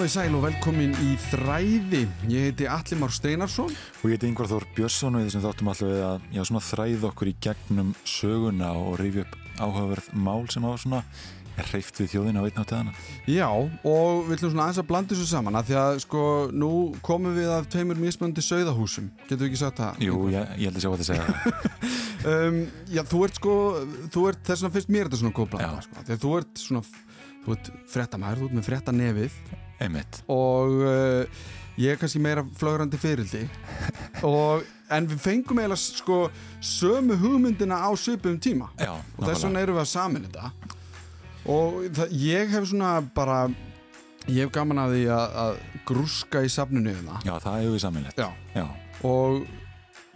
Komið sæl og velkomin í Þræði. Ég heiti Alli Már Steinarsson. Og ég heiti Yngvar Þór Björnsson og í þessum þáttum alltaf við að já, svona þræð okkur í gegnum söguna og rifja upp áhugaverð mál sem hafa svona hreift við þjóðina á einn áttið hana. Já, og við ætlum svona aðeins að blanda þessu saman að því að sko nú komum við af tveimur mismöndi sögðahúsum. Getur við ekki sagt það? Jú, ég, ég held að sjá hvað það segja það. um, já, þú ert sko, þú ert þess vegna fyrst mér þetta svona góð blanda, sko. Þú ert svona, þú ert frettamæður, þú ert með fretta nefið. Einmitt. Og uh, ég er kannski meira flögrandi fyrildi. og, en við fengum eiginlega sko sömu hugmyndina á svipum tíma. Já, og þess vegna erum við að samin þetta og það, ég hef svona bara ég hef gaman að því að, að grúska í safninu hérna. Já, það hefur við saminlegt Já. Já. og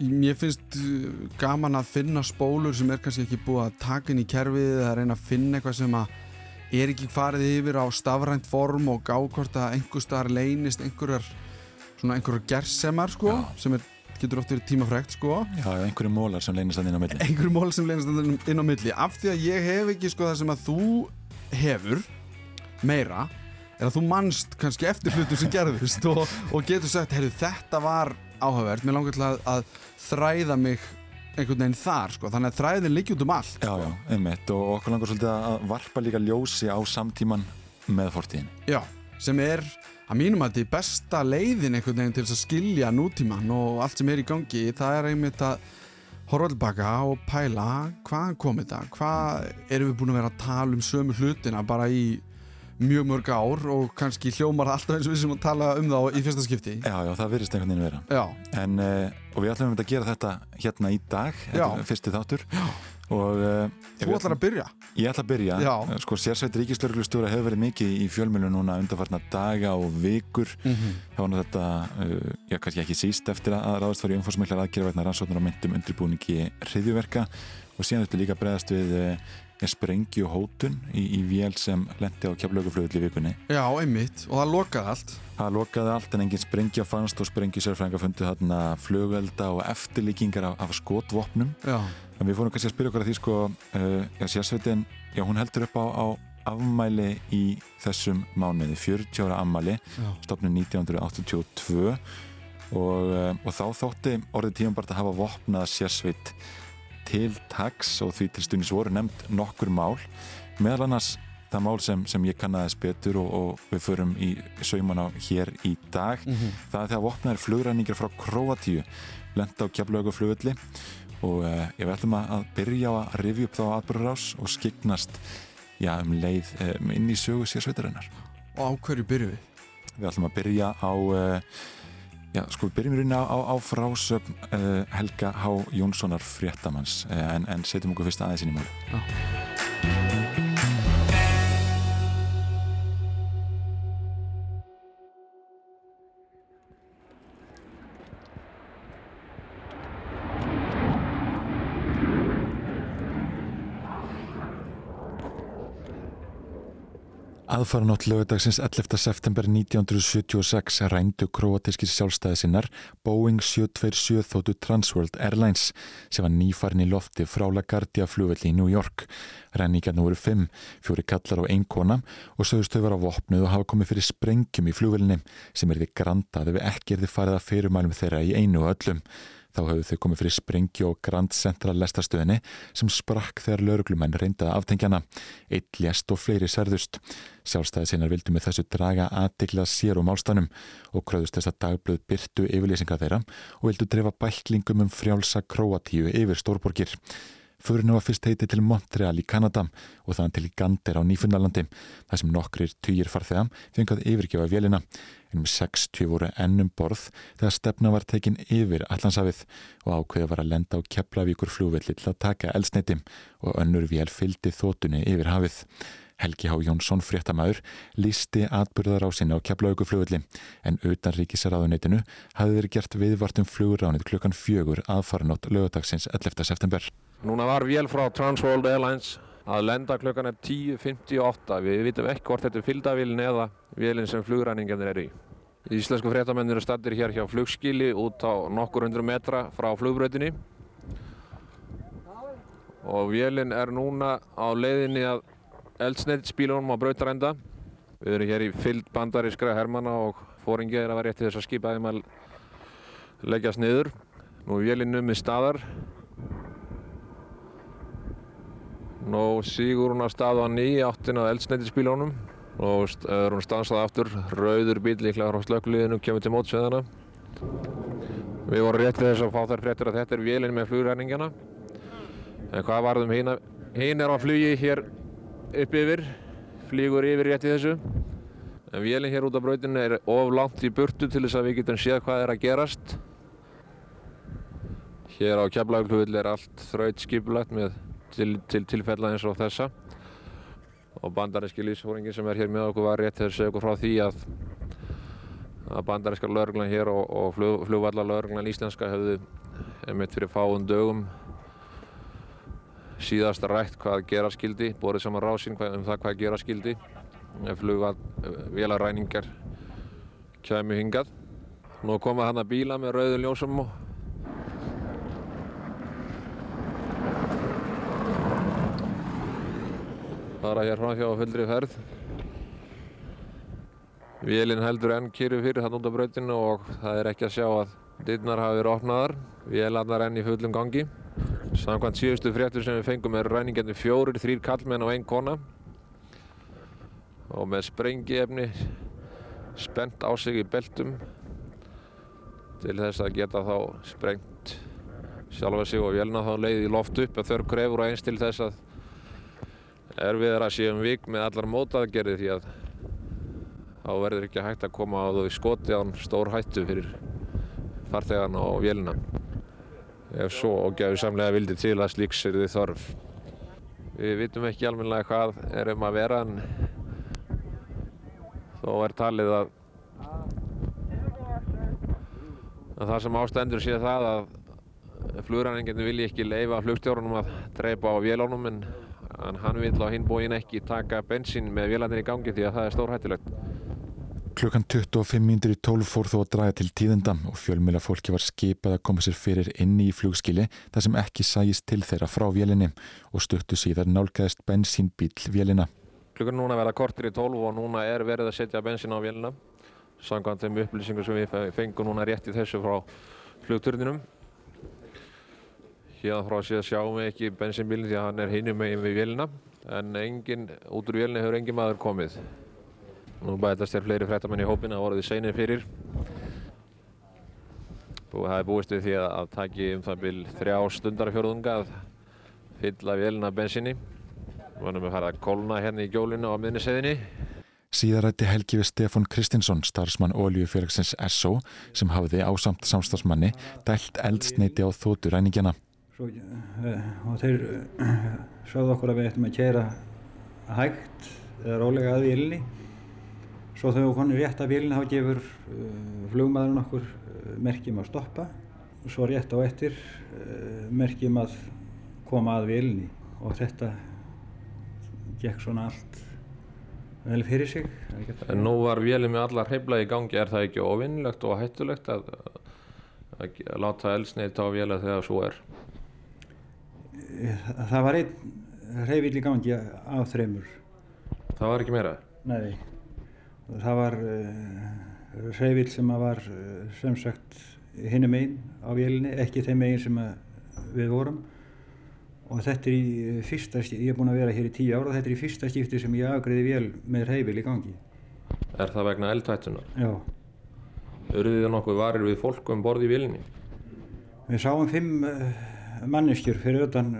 mér finnst uh, gaman að finna spólur sem er kannski ekki búið að taka inn í kerfið eða reyna að finna eitthvað sem að er ekki farið yfir á stafrænt form og gá hvort að einhver staðar leynist einhverjar svona einhverjar gersemar sko sem er getur oft verið tímafrækt sko. Já, einhverju mólar sem þannig inn á milli. Einhverju mól sem þannig inn á milli. Af því að ég hef ekki sko það sem að þú hefur meira er að þú manst kannski eftir hlutum sem gerðist og, og getur sagt, heyrðu þetta var áhugavert, mér langar til að, að þræða mig einhvern veginn þar sko, þannig að þræðin liggi út um allt Já, já, einmitt. Og okkur langar svolítið að varpa líka ljósi á samtíman með fortíðin Já, sem er að mínum að þetta er besta leiðin einhvern veginn til að skilja nútíman og allt sem er í gangi, það er einmitt að horfa tilbaka og pæla hvaðan kom þetta, hvað erum við búin að vera að tala um sömu hlutina bara í mjög mörg ár og kannski hljómar það alltaf eins og við sem að tala um þá í fyrsta skipti. Já, já, það virðist einhvern veginn vera. En, uh, og við ætlum að gera þetta hérna í dag, fyrsti þáttur. Já. og uh, þú ætlar að byrja? Ég ætla að byrja, Já. sko sérsveit ríkislörglustjóra hefur verið mikið í fjölmjölu núna undarfarna daga og vikur. Mm -hmm. þá var þetta, uh, já kannski ekki síst eftir að ráðast var í umfórsmiklar aðgerða vegna rannsóknar á myndum undirbúningi hriðjuverka og síðan þetta líka bregðast við sprengju og hótun í, í vél sem lendi á kjaflauguflöðul í vikunni. Já, einmitt, og það lokaði allt. Það lokaði allt en engin sprengja fannst og sprengju sérfrænga fundu þarna flugelda og eftirlíkingar af, af skotvopnum. Já, En við fórum kannski að spyrja okkur að því sko, uh, já, sérsveitin, já, hún heldur upp á, á afmæli í þessum mánuði, 40 ára afmæli, stopnum 1982 og, uh, og þá þótti orðið tímabart að hafa vopnað sérsveit til tags og því til stundis voru nefnd nokkur mál, meðal annars það mál sem, sem ég kannaðis betur og, og við förum í sauman á hér í dag, mm -hmm. það er þegar vopnaðir flugræningar frá Kroatíu lenda á kjaflauguflugulli og uh, ég ætlum að, byrja á að rifja upp þá atbyrðarás og skiknast já, um leið um, inn í sögu sér sveitarinnar. Og á hverju byrju við? Við ætlum að byrja á uh, já, sko, við byrjum í rauninni á, á, á frásögn uh, Helga H. Jónssonar fréttamanns en, en setjum okkur fyrst aðeins inn í mál. Já. Aðfaranótt lögadagsins 11. september 1976 rændu kroatískir sjálfstæði sinnar Boeing 727 þóttu Transworld Airlines sem var nýfarin í lofti frá LaGuardia flugvelli í New York. Ræningarna voru fimm, fjóri kallar á einn kona og sögust þau vera vopnuð og hafa komið fyrir sprengjum í flugvellinni sem er því grantað ef ekki er þið farið að fyrirmælum þeirra í einu öllum. Þá höfðu þau komið fyrir sprengju og Grand Central lestastöðinni sem sprakk þegar lauruglumenn reyndaði aftengjana. Eitt lést og fleiri særðust. Sjálfstæði sinnar vildu með þessu draga aðtiklað sér og málstanum og kröðust þess að dagblöð byrtu yfirlýsingar þeirra og vildu drefa bæklingum um frjálsa Króatíu yfir stórborgir. Förin var fyrst heiti til Montreal í Kanada og þann til Gander á Nýfundalandi þar sem nokkrir týjir farþeðam fengið yfirgefa vélina en um 60 voru ennum borð þegar stefna var tekin yfir Allandsafið og ákveði var að lenda á Keflavíkur flúvelli til að taka elsneiti og önnur vél fyldi þótunni yfir hafið. Helgi Há Jónsson fréttamaður lísti atbyrðar á sinni á Keflavíkuflugvelli en utan ríkisaraðunitinu hafði verið gert viðvartum fluguránið klukkan fjögur aðfaranótt lögadagsins 11. september. Núna var vél frá Transworld Airlines að lenda klukkan er 10.58. Við vitum ekki hvort þetta er fylgdavélin eða vélin sem flugræningarnir eru í. Íslensku fréttamennir eru stattir hér hjá flugskili út á nokkur hundru metra frá flugbröðinni. Og vélin er núna á leiðinni að eldsneitt spílunum á brautarenda. Við erum hér í fyllt bandarískra hermana og fóringið er að vera rétt til þess að skipa þeim að leggjast niður. Nú er vélinn um í staðar. Nú sígur hún að staða ný áttin að eldsneitisbílónum og er hún stansað aftur. Rauður bíl líklega frá slökliðinu kemur til mótsveðana. Við vorum rétt til þess að fá þær fréttir að þetta er vélinn með flugræningjana. En hvað varðum hinn? Hinn er á flugi hér upp yfir, flýgur yfir rétt í þessu. En vélinn hér út á brautinu er of langt í burtu til þess að við getum séð hvað er að gerast. Hér á Keflavíkurflugvelli er allt þraut skipulagt með til, til tilfella eins og þessa. Og bandaríski lífsfóringin sem er hér með okkur var rétt til að segja okkur frá því að, að bandaríska lauruglan hér og, og flug, flugvallar lauruglan íslenska hefðu einmitt fyrir fáum dögum síðast rætt hvað gera skildi, borðið saman rásinn um það hvað gera skildi ef flugvélaræningar kæmi hingað. Nú koma hann að bíla með rauðu ljósum og fara hér frá hjá fullri ferð. Vélinn heldur enn kýru fyrir hann út á brautinu og það er ekki að sjá að dyrnar hafi verið opnaðar. Vélarnar enn í fullum gangi. Samkvæmt síðustu fréttur sem við fengum er ræningarnir fjórir, þrýr kallmenn og einn kona. Og með sprengiefni spennt á sig í beltum til þess að geta þá sprengt sjálfa sig og vélna þá leiði í loft upp að þörf krefur og eins til þess að erfiðar að séum vik með allar mótaðgerði því að þá verður ekki hægt að koma á þau skoti án stór hættu fyrir farþegan og vélina ef svo ógæðu samlega vildi til að slíks er þið þörf. Við vitum ekki almenlega hvað er um að vera en þó er talið að, að það sem ástendur sé það að flugræninginni vilji ekki leifa flugstjórnum að dreipa á vélónum en, en hann vil á hinbóin ekki taka bensín með vélandin í gangi því að það er stórhættilegt. Klukkan 25 mindur í 12 fór þó að draga til tíðenda og fjölmjöla fólki var skipað að koma sér fyrir inni í flugskili þar sem ekki sæjist til þeirra frá vélinni og stuttu síðar nálgæðist bensínbíl vélina. Klukkan núna verða kortir í 12 og núna er verið að setja bensín á vélina samkvæmt þeim upplýsingar sem við fengum núna rétt í þessu frá flugturninum. Hérna frá séð sjáum við ekki bensínbílinn því að hann er hinum megin við vélina en engin, út úr vélina hefur engin maður komið. Nú bætast þér fleiri fréttamenn í hópin að voruði seinir fyrir. Það er búist við því að, að taki um það byrj þrjá stundarfjörðunga að fylla vélina bensinni. Erum við fara að kólna hérna í gjólinu á miðniseðinni. Síðarætti Helgi við Stefan Kristinsson, starfsmann Óljufjörgsins SO, sem hafiði ásamt samstagsmanni dælt eldsneiti á þóturæningjana. Svo, og þeir sáðu okkur að við ættum að kæra hægt eða rólega að vélinni. Svo þegar við konum rétt að vélina þá gefur uh, flugmaðurinn okkur merkjum að stoppa. Svo rétt á eftir merkjum að koma að vélinni og þetta gekk svona allt vel fyrir sig. En nú var vélið með allar heimla í gangi, er það ekki ofinnlegt og hættulegt að, að láta eldsneitt á vélið þegar svo er? Það var einn reyfill í gangi af þreymur. Það var ekki meira? Nei, það var uh, reyfill sem var uh, sem sagt hinnum einn á vélinni, ekki þeim einn sem við vorum og þetta er í fyrsta skipti, ég er búinn að vera hér í tíu ára og þetta er í fyrsta skipti sem ég afgriði vél með reyfill í gangi. Er það vegna eldhættunar? Já. Öruðið þið nokkuð varir við fólk um borð í vélinni? Við sáum fimm uh, manneskjur fyrir utan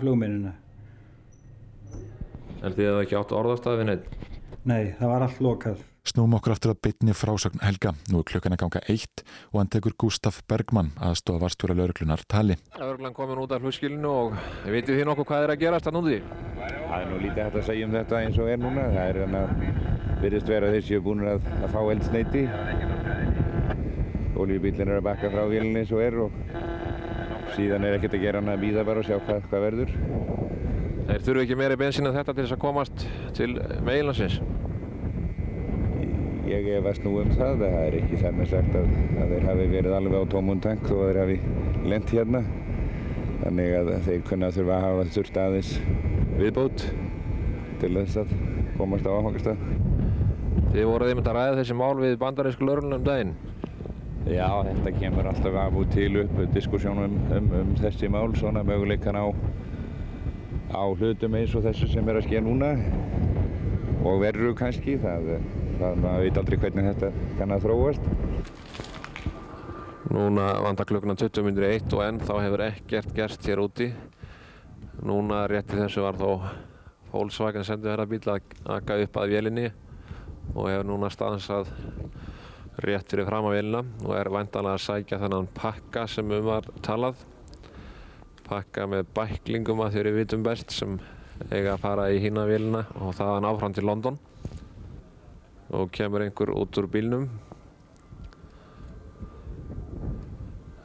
flugmennina. En þið hefði ekki átt orðastæði við neitt? Nei, það var allt lokað. Snúm okkur aftur að bytni frásögn Helga. Nú er klukkan að ganga eitt og hann tekur Gustaf Bergmann aðstofa varstjóra lauruglunar tali. Lauruglan komin út af flugskilinu og vitið þið nokkuð hvað er að gerast að núti? Það er nú lítið hægt að segja um þetta eins og er núna. Það er hann að byrjast vera þeir séu búin að, að fá eldsneiti. Oljubílinn er að bakka frá vélinni eins og er og síðan er ekkert að gera hann að býða bara og sjá hvað, hvað verður. Þeir þurfu ekki meiri bensín en þetta til þess að komast til meilansins? Ég efast nú um það. Það er ekki þannig sagt að, að þeir hafi verið alveg á tómun tank þó að þeir hafi lent hérna. Þannig að þeir kunna þurfa að hafa þurft aðeins viðbót til þess að komast á áfangastað. Þið voruð einmitt að ræða þessi mál við bandarísku laurunum um daginn. Já, þetta kemur alltaf af og til upp diskussjónum um, um, um þessi mál, svona möguleikan á, á hlutum eins og þessu sem er að skilja núna og verður kannski, það, það maður veit aldrei hvernig þetta kann að þróast. Núna vandar klukkuna 20 minnir eitt og enn þá hefur ekkert gerst hér úti. Núna rétti þessu var þó Volkswagen senduherrabíl að akka upp að vélinni og hefur núna staðansað rétt fyrir fram á vélina og er væntanlega að sækja þennan pakka sem um var talað. Pakka með bæklingum að þeirri vitum best sem eiga að fara í hína vélina og þaðan áfram til London. Og kemur einhver út úr bílnum.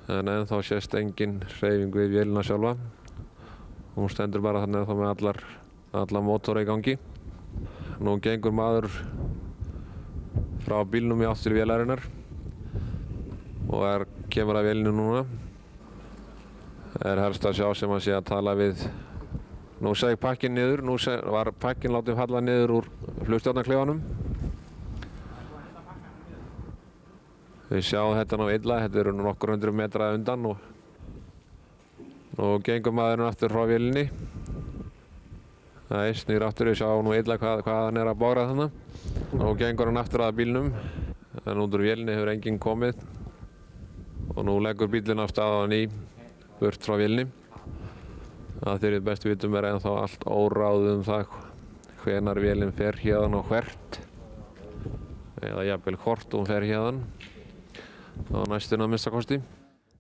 En ennþá sést engin hreyfing við vélina sjálfa. Hún stendur bara þannig þá með allar, allar mótora í gangi. Nú gengur maður frá bílnum í áttur vélarinnar og er, kemur að vélinu núna er helst að sjá sem að sé að tala við nú seg pakkin niður nú seg, var pakkin látið falla niður úr flugstjórnarklefanum Við sjáum þetta ná illa, þetta eru nokkur hundru metra undan og nú gengur maðurinn aftur frá vélinni. Það er snýr aftur, við sjáum nú illa hvað, hvað hann er að bóra þannig. Nú gengur hann aftur að bílnum, en út úr vélinni hefur enginn komið og nú leggur bílinn á staðan í burt frá vélinni. Það þeirrið bestu vitum er ennþá allt óráðum það hvenar vélinn fer hérðan og hvert eða jafnvel hvort hún fer hérðan á næstun að minnstakosti.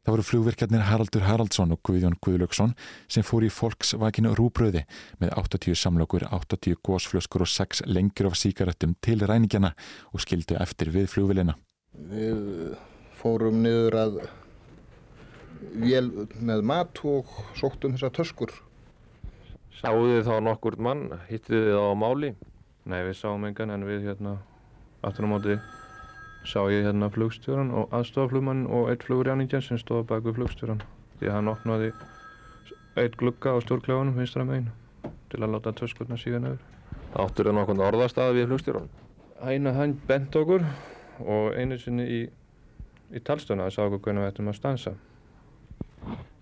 Það voru flugverkjarnir Haraldur Haraldsson og Guðjón Guðlöksson sem fór í Volkswagen rúbröði með 80 samlokur, 80 gósflöskur og 6 lengjur af síkaretum til ræningjana og skildu eftir við flugvilina. Við fórum niður að vél með mat og sóttum þessar töskur. Sáðu þið þá nokkur mann? Hittið þið þá á máli? Nei, við sáum engan en við hérna aftur á móti sá ég hérna flugstjóran og aðstofaflugmann og eitt flugrjáningjan sem stóð bak við flugstjóran því að hann opnaði eitt glugga á stjórnklefanum vinstra megin til að láta töskurna síga nöður. Áttur þið nokkurn orðastað við flugstjóran? Hæna hann bent okkur og einu sinni í, í talstöna sá okkur hvernig við ættum að stansa.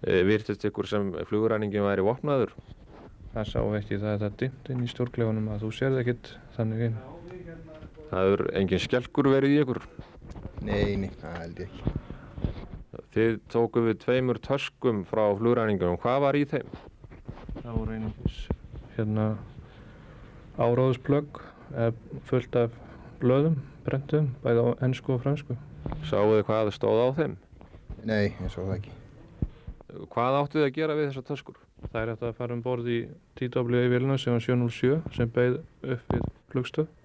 E, Virtist ykkur sem flugræningin væri vopnaður? Það sá ekki það að það dimmt inn í stjórnklefanum að þú sérð ekkert þannig inn. Það er engin skelkur verið í ykkur? Nei, nei, það held ég ekki. Þið tóku við tveimur töskum frá flugræningunum. Hvað var í þeim? Það voru einungis hérna áráðusplögg fullt af blöðum, brentum, bæði á ennsku og fransku. Sáu þið hvað stóð á þeim? Nei, ég svo það ekki. Hvað áttu þið að gera við þessar töskur? Það er að fara um borð í TW-vélina sem var 707 sem beigð upp við flugstöð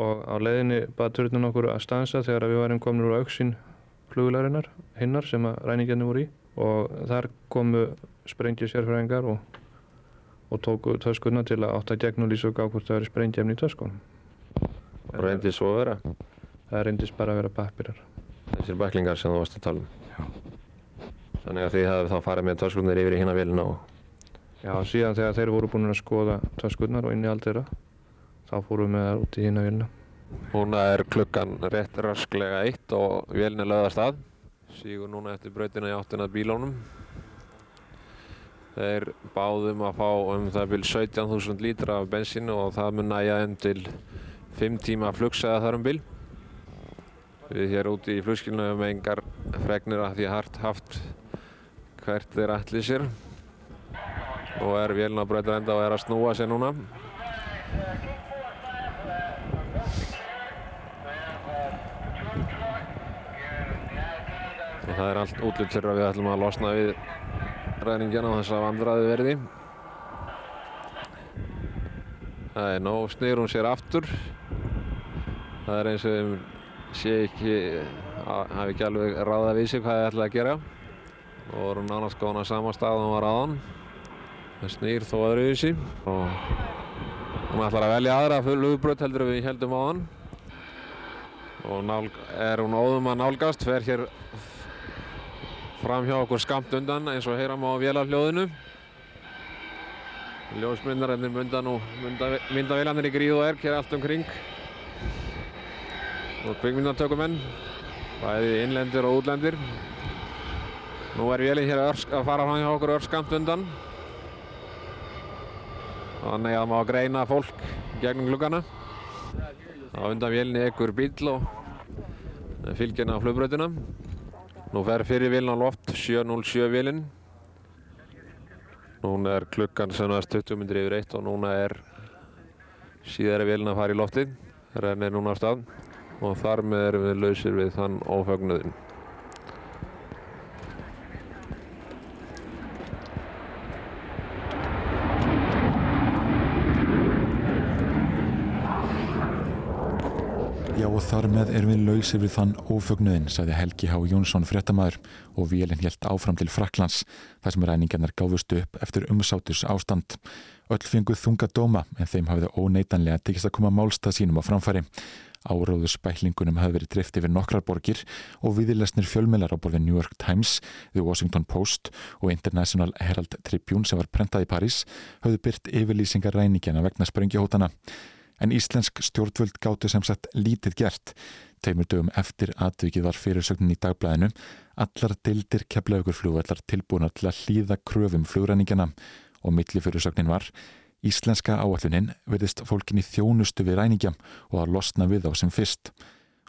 og á leiðinni baða törnun okkur að stansa þegar við varum komin úr auksín flugularinnar, hinnar sem að ræningjarnir voru í og þar komu sprengja sérfræðingar og, og tóku töskurna til að átta gegn og lýsa og gá hvort það eru sprengjefni í töskunum. Og reyndist svo að vera? Það reyndist bara að vera pappirar. Þessir bæklingar sem þú varst að tala um? Já. Þannig að þið hafið þá farið með töskurnir yfir í hinna vilna og... Já, síðan þegar þeir voru búin að skoða töskurnar og innihald þeirra þá fórum við með það út í hinna vilna. Núna er klukkan rétt rasklega eitt og vélina löðast að. Sígur núna eftir brautina í áttina bílónum. Þeir báðum að fá um það byrj 17.000 lítra af bensínu og það mun næja enn til 5 tíma flugsæða þar um bíl. Við hér úti í flugskilinu hefum engar fregnir að því hart haft hvert þeir ætli sér. Og er vélina á brautarenda og er að snúa sér núna. Það er allt útlut fyrir að við ætlum að losna við ræðningjan á þess að vandraði verði. Það er nóg, snýr hún sér aftur. Það er eins og þeim sé ekki, hafi ekki alveg ráða við sig hvað þið ætlaði að gera. Og voru nánast góðan að sama stað og hún var aðan. Það snýr þó öðruvísi. Og hún ætlar að velja aðra flugbröð heldur við heldum á hann. Og nálg, er hún óðum að nálgast, fer hér fram hjá okkur skamt undan eins og heyram á vélarhljóðinu. Ljósmyndarennir mynda nú myndavélarnir í gríð og erg hér allt umkring. og kvikmyndatökumenn, bæði innlendir og útlendir. Nú er vélinn hér að fara fram hjá okkur örskamt undan. Þannig að maður greina fólk gegnum gluggana. Á undan vélinni ekkur bíl og fylgjana á flugbröðina. Nú fer fyrir vélina á loft 707 vélinn. Núna er klukkan sem næst 20 minnir yfir eitt og núna er síðara vélina að fara í loftið. Renn er núna á stað og þar með erum við lausir við þann ófagnuðin. Þar með erum við lausir við þann ófögnuðin, sagði Helgi H. Jónsson fréttamaður og vélinn helt áfram til Fraklands þar sem ræningarnar gáfust upp eftir umsátus ástand. Öll fenguð þunga dóma en þeim hafið óneitanlega tekist að koma málstað sínum á framfæri. Áróðu spæklingunum hafi verið drift yfir nokkrar borgir og viðilesnir fjölmeilar á borðið New York Times, The Washington Post og International Herald Tribune sem var prentað í París hafðu byrt yfirlýsingar ræningjana vegna sprengjuhótana en íslensk stjórnvöld gáttu sem sagt lítið gert. Teimur dögum eftir atvikið var fyrirsögnin í dagblæðinu allar deildir keflaugur tilbúinar til að hlýða kröfum flugræningjana og milli fyrirsögnin var Íslenska áallunin verðist fólkin í þjónustu við ræningja og að losna við á sem fyrst.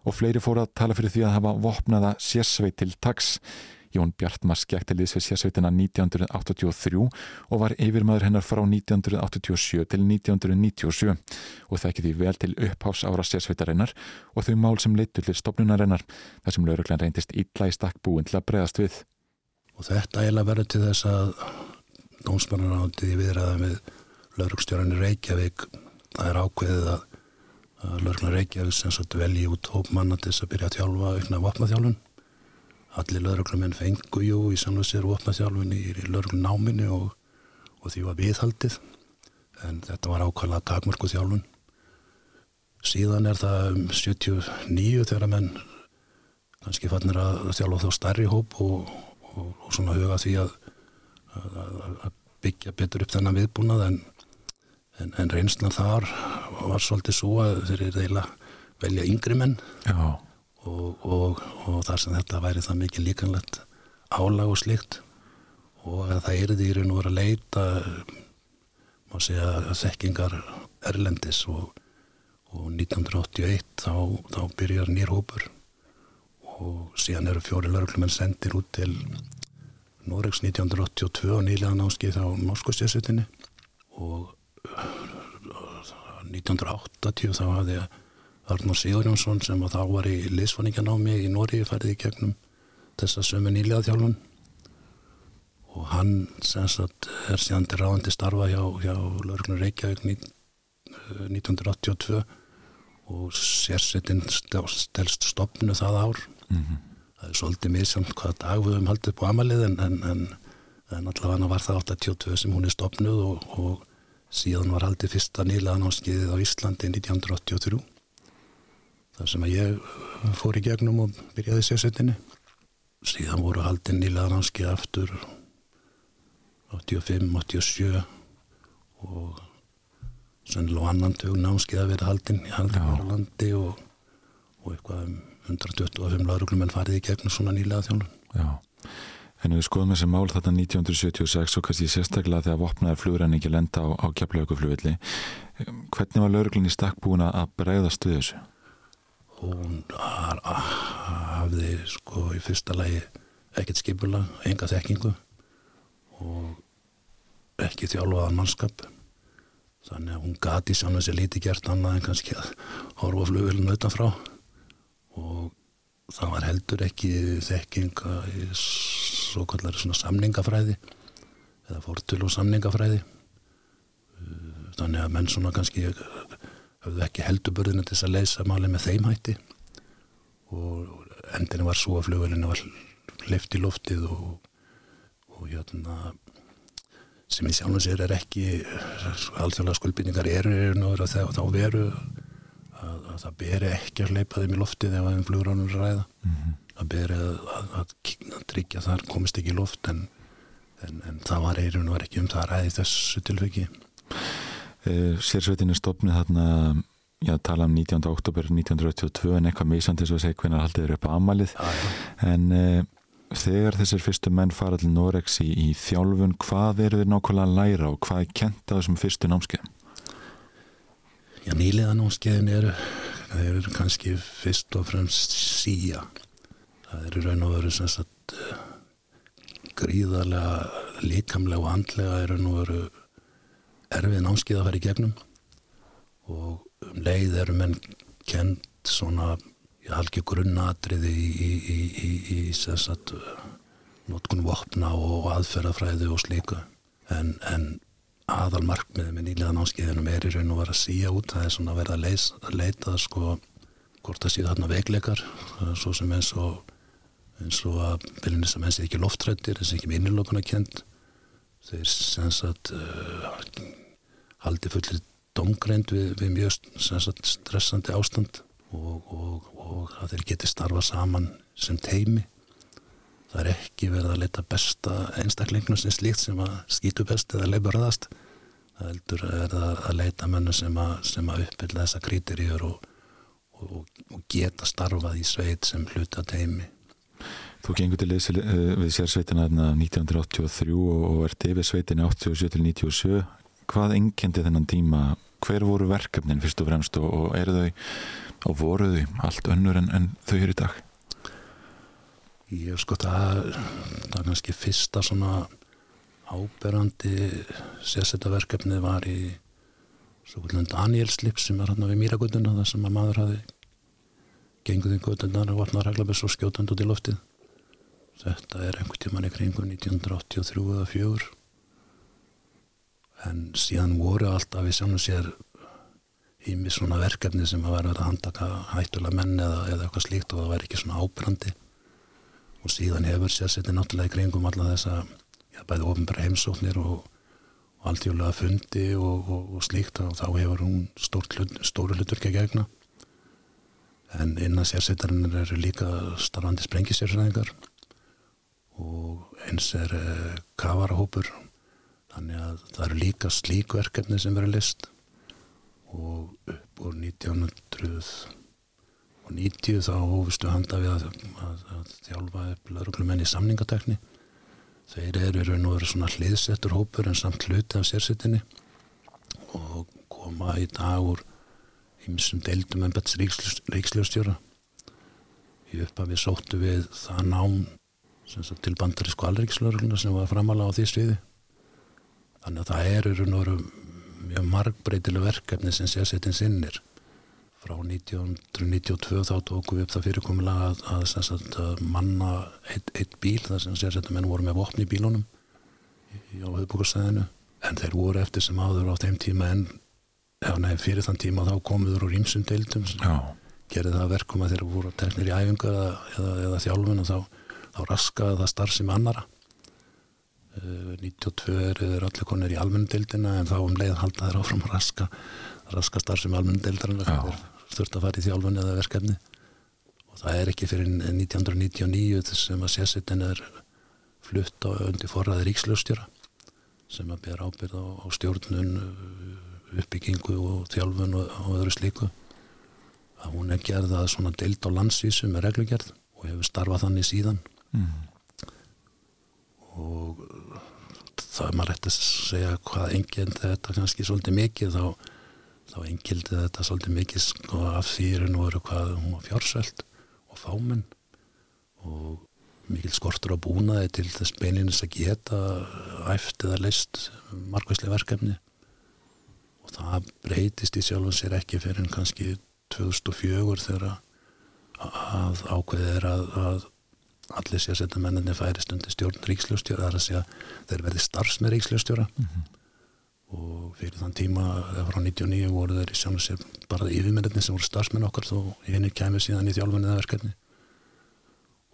Og fleiri fóru að tala fyrir því að hafa vopnaða sérsveit til taks. Jón Bjartmar skekk til þess við sérsveitina 1983 og var yfirmaður hennar frá 1987 til 1997 og þekki því vel til uppháfs ára sérsveitarinnar og þau mál sem leittu til stopnunarinnar þar sem lauruglan reyndist illa í stakk búin til að bregðast við. Og þetta eiginlega verður til þess að dómsmannar áttið í viðræðan við laurugstjóranir Reykjavík það er ákveðið að, lauruglan Reykjavík sem velji út hópmanna til þess að byrja að þjálfa aukna vopnaþjálfun allir lauruglumenn fengu jú í samlega sér vopnaþjálfun í, í lauruglun náminni og, og því var viðhaldið. En þetta var ákvæmlega takmörku þjálfun. Síðan er það um 79 þegar menn kannski fannir að þjálfa þá starri hóp og, og, og svona huga því að, að, að byggja betur upp þennan viðbúnað. En en, en reynslan þar var svolítið svo að þeir eru eiginlega velja yngri menn og, og, og þar sem þetta væri það mikið líkanlegt álag og slikt og að það er því raun og vera að leita má segja þekkingar Erlendis og, og 1981 þá, þá byrjar nýr hópur. Og síðan eru fjóri lauruglumenn sendir út til Noregs 1982 og nýlega náskið á Norskostjæsutinni og 1980 þá hafði Arnur Sigurjónsson sem þá var í liðsfanninganámi í Nóri færði í gegnum þessa sömu nýlega þjálfun. Og hann sagt, er síðan til ráðandi starfa hjá, hjá Lörgnur Reykjavík 1982 og sérsettin stelst stopnu það ár. Mm -hmm. það er svolítið misjamt hvaða dag við höfum haldið på amalið en, en, en, en allavega var það 82 sem hún er stopnuð og, og síðan var haldið fyrsta nýlaðanámskeiðið á Íslandi 1983 þar sem að ég fór í gegnum og byrjaði sérsettinni síðan voru haldið nýlaðanámskeið aftur 85, 87 og sannlega annan tök námskeið að vera haldinn í Haldingarlandi og, og eitthvað um 125 lauruglumenn farið í gegnum svona nýlaða þjónun Já En við skoðum þessi mál þetta 1976 og kannski sérstaklega þegar vopnaðar flugræningi lenda á, á kjapleuguflugvilli. Hvernig var lauruglun í stakk búin að bregðast við þessu? Hún hafði sko í fyrsta lagi ekkert skipula, enga þekkingu og ekki þjálfaðan mannskap. Þannig að hún gati sjálf þessi líti gert annað en kannski að horfa flugvillinu utanfrá og það var heldur ekki þekkinga í svo kallar samningafræði eða fórtul og samningafræði þannig að menn svona kannski höfðu ekki helduburðinu til þess að leysa máli með þeim hætti. Og endinu var svo að flugvelinu var lift í loftið og, og hérna sem í sjálfum sér er ekki alþjóðlega skuldbynningar eru og þá veru að, að það beri ekki að leipa þeim í loftið ef þeim flugránum ræða. Mm -hmm. það beri að, að, að tryggja þar komist ekki í loft en, en, en það var eirun og var ekki um það að ræði þessu e, Sérsveitin er stopnið þarna já, tala um 19. oktober 1982 en eitthvað misandi svo að segja hvernig haldið er upp á amalið en uh, þegar þessir fyrstu menn fara til Norex í, í þjálfun hvað eru þeir nákvæmlega að læra og hvað er kent á þessum fyrstu námskeiðum? Já, nýlega námskeiðin eru þeir eru kannski fyrst og fremst síja það eru raun og veru sem sagt uh, gríðarlega líkamlega og andlega eru nú veru erfið námskeið að fara í gegnum og um leið eru menn kent svona ég halki grunnatriði í, í, í, í, í sagt, notkunum vopna og aðferðafræði og slíka en, en aðal markmiði með nýlega námskeiðinum er í raun og vera að síja út það er svona að vera að, leys, að leita sko hvort það séu þarna veikleikar svo sem eins og eins og að byrjunist að menn sé ekki loftrættir þessi ekki minnilokuna kent þeir sem sagt uh, haldi fullir domgreind við, við mjög sagt, stressandi ástand og, og, og að þeir geti starfa saman sem teimi það er ekki verið að leita besta einstaklingnum sem slíkt sem að skýtu best eða leipur aðast það heldur er að, að leita mennu sem að, að uppbylla þessa krítiríur og, og geta starfað í sveit sem hluta teimi Þú gengur til liðs við sérsveitina 1983 og ert yfir sveitina 87-97 hvað engendi þennan tíma? Hver voru verkefnin fyrst og fremst og, og eru þau og voru þau allt önnur en, en þau eru í dag? Ég sko það það er kannski fyrsta svona áberandi sérsveitaverkefni var í svo kvöldlega Danielslip sem er hérna við Mýragötuna þar sem að maður hafi genguð í götunar og vatnar reglabess og skjótand út í loftið. Þetta er einhvern tíman í kringum 1983 eða 4 en síðan voru alltaf við sjáum sér ími svona verkefni sem að vera að handtaka hættulega menn eða, eða eitthvað slíkt og það væri ekki svona ábrandi og síðan hefur sérsettin náttúrulega í kringum alla þessa já, bæði ofinbæra heimsóknir og, og alltjóðlega fundi og, og, og slíkt og þá hefur hún hlut, stóru að gegna. En innan sérsettarinn eru líka starfandi sprengisérfræðingar og eins er uh, kavarahópur þannig að það eru líka slíkverkefni sem verður list. Og upp úr 1990 þá hófustu handa við að, að, að þjálfa upp lauruglumenn í samningatekni þeir eru raun og veru svona hliðsettur hópur en samt hluti af sérsettinni og koma í dag úr ymsum deildum en betts ríksljóstjóra í upphafi sóttu við það nám til bandarísku alríkslörgluna sem var framalega á því sviði þannig að það eru mjög margbreytileg verkefni sem sérsettin sinnir. Frá 1992 þá tóku við upp það fyrirkomulega að, að, að, að manna eitt, eitt bíl þar sem sérsettin menn voru með vopni í bílunum á höfðbúkarsæðinu en þeir voru eftir sem áður á þeim tíma en já, nei, fyrir þann tíma þá komuður úr ímsum deildum gerði það verkum að þeir voru teknir í æfingar eða, eða, eða þjálfun og þá, þá raskaði það starf sem annara 92 eru þeir allir konir í almenndildina en þá um leið halda þeir áfram að raska raska starf sem almenndildarinn þeir þurft að fara í þjálfun eða verkefni. Og það er ekki fyrir 1999 sem að sérsettin er flutt á undir forraði ríksljóstjóra sem að bera ábyrð á, á stjórnun uppbyggingu og þjálfun og, og öðru slíku. Að hún er gerða svona deild á landsvísu með reglugjörð og hefur starfað þannig síðan. Mm. Og það er maður rétt að segja hvað enginn þetta kannski svolítið mikið þá, þá engildi þetta svolítið mikið sko, af nú veru hvað hún var fjársveld og fáminn og mikil skortur á búnaði til þess beininins að geta æft eða leist margvæslega verkefni. Og það breytist í sjálfum sér ekki fyrir en kannski 2004 þegar að ákveðið er að, að allir sé að setja menninni færi stundi stjórn ríksljóstjóra, það er að segja þeir verði starfs með ríksljóstjóra mm -hmm. og fyrir þann tíma frá 99 voru þeir í sjónu sér bara yfirmenninni sem voru starfsmenn okkar þó henni kæmi síðan í þjálfunni eða verkefni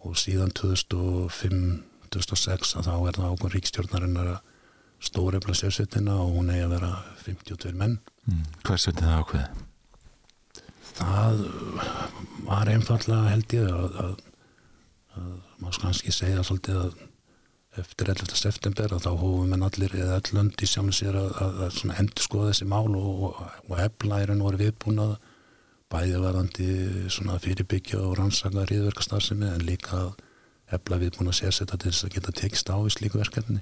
og síðan 2005-2006 að þá er það ákveð ríkstjórnarinnar að stórefla sérsettina og hún eigi að vera 52 menn mm. Hvers veitir það ákveð? Það var einfallega held ég að maður kannski segja svolítið að eftir 11. september að þá hófum við allir eða öll lönd í sjáum sér að, að endur skoða þessi mál og, og, og eflaðirinn voru viðbúin að bæði varandi svona fyrirbyggja og rannsaka ríðverkastarfsemi en líka að efla við búin að sérsetta til þess að geta tekist á í slíku verkefni.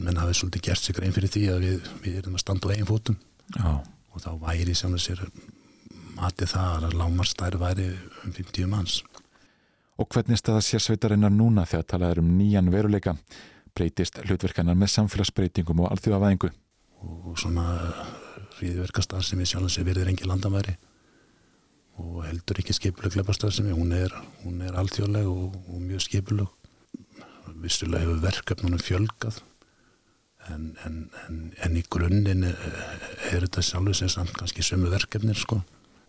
Menn hafi svolítið gert sig grein fyrir því að við, við erum að standa á eigin fótum Já. og þá væri sem þessir matið það að lámarstæri væri um 50 manns. Og hvernig staða sérsveitarinnar núna þegar talað er um nýjan veruleika? Breytist hlutverkanar með samfélagsbreytingum og alþjóðavæðingu? Og svona ríðverkastar sem við sjálfum sér verður engi landamæri og heldur ekki skipuleg gleipastar sem hún er, er alþjóðleg og, og mjög skipuleg. Vissulega hefur verkefnunum fjölgað en, en, en, en í grunninn er, er þetta sjálfur sem samt kannski sömu verkefnir sko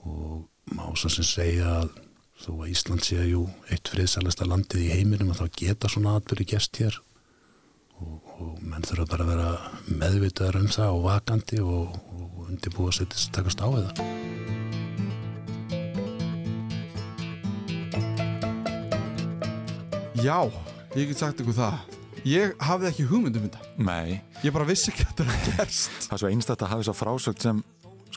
og má svo sem segja að þó að Ísland sé jú eitt friðsælasta landið í heiminum og þá geta svona atbyrði gest hér. Og, og menn þurfa bara að vera meðvitaður um það og vakandi og, og undirbúa sér til að takast á það. Já, ég get sagt ykkur það. Ég hafði ekki hugmynd um þetta. Nei, Ég bara vissi ekki að þetta er gerst. Það er svo einstætt að hafa þess að frásögt sem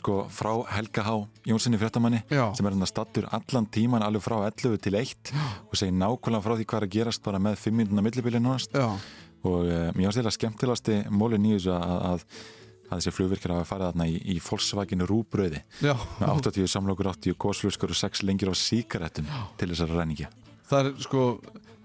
sko frá Helga H. Jónssoni fréttamanni Já. sem er hann að stattur allan tíman alveg frá 11 til 1 og segir nákvæmlega frá því hvað er að gerast bara með 5 minúna millibili núnast Já, og uh, mér ástæðilega skemmtilegasti mólin í þessu að, að, að þessi flugvirkjar hafa farið þarna í, í Volkswagen rúbröði já. Með 80 samlokur, 80 gósfluskur og 6 lengir á síkaretum til þessara ræningi Það er sko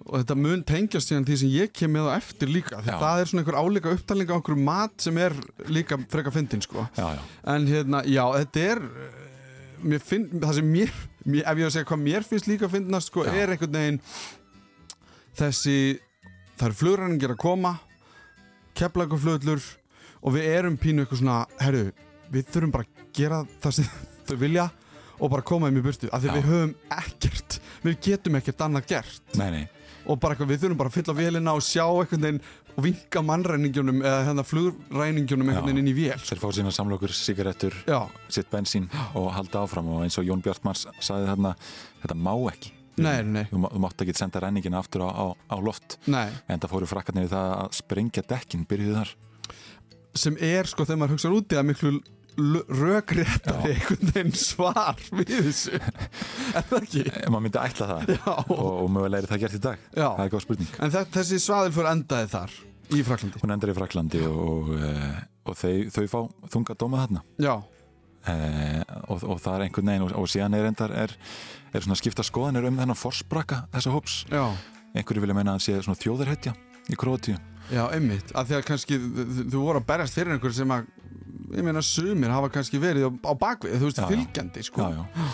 og þetta mun tengjast síðan því sem ég kem með á eftir líka því Já. það er svona einhver áleika upptalning á einhverju mat sem er líka freka fyndin sko. Já, já, en hérna, já, þetta er eh, finn, það sem mér, mér ef ég var að segja hvað mér finnst líka fyndnast sko, er einhvern veginn þessi það eru flugræningar að koma keflagafluglur og við erum pínu eitthvað svona herru, við þurfum bara að gera það sem þau vilja og bara koma þeim í burtu. Af því við höfum ekkert við getum ekkert annað gert. Nei, nei og bara eitthvað, við þurfum bara að fylla vélina og sjá einhvern veginn og vinka mannræningjunum eða hérna flugræningjunum einhvern veginn inn í vél Þeir fá sína samlokur, síkaretur, Já, sitt bensín og halda áfram og eins og Jón Bjartmars sagði þarna, þetta má ekki. Nei, nei, þú, þú mátt ekki senda ræningina aftur á, á, á loft. Nei. En það fóru frakkarnir við það að sprengja dekkin byrjuðu þar. Sem er sko þegar maður hugsa úti að miklu rökréttari einhvern veginn svar við þessu. Er það ekki? Eh, maður myndi ætla það. Já, og, og mögulega er það gert í dag. Já. það er góð spurning. En þe- þessi svaðilfur endaði þar í Fraklandi hún endar í Fraklandi og, uh, og þau, þau fá þunga dóma þarna. Já, uh, og, og það er einhvern veginn og, og síðan er endar er, er svona skipta skoðanir um þennan forsbraka þessa hóps. Já, einhverju vilja meina að hann sé svona þjóðarhetja í Króatíu. Já, einmitt. Að því að kannski þú voru að berjast fyrir einhver sem að ég meina sumir hafa kannski verið á, bakvið, þú veist, Já, fylgjandi sko. já, já.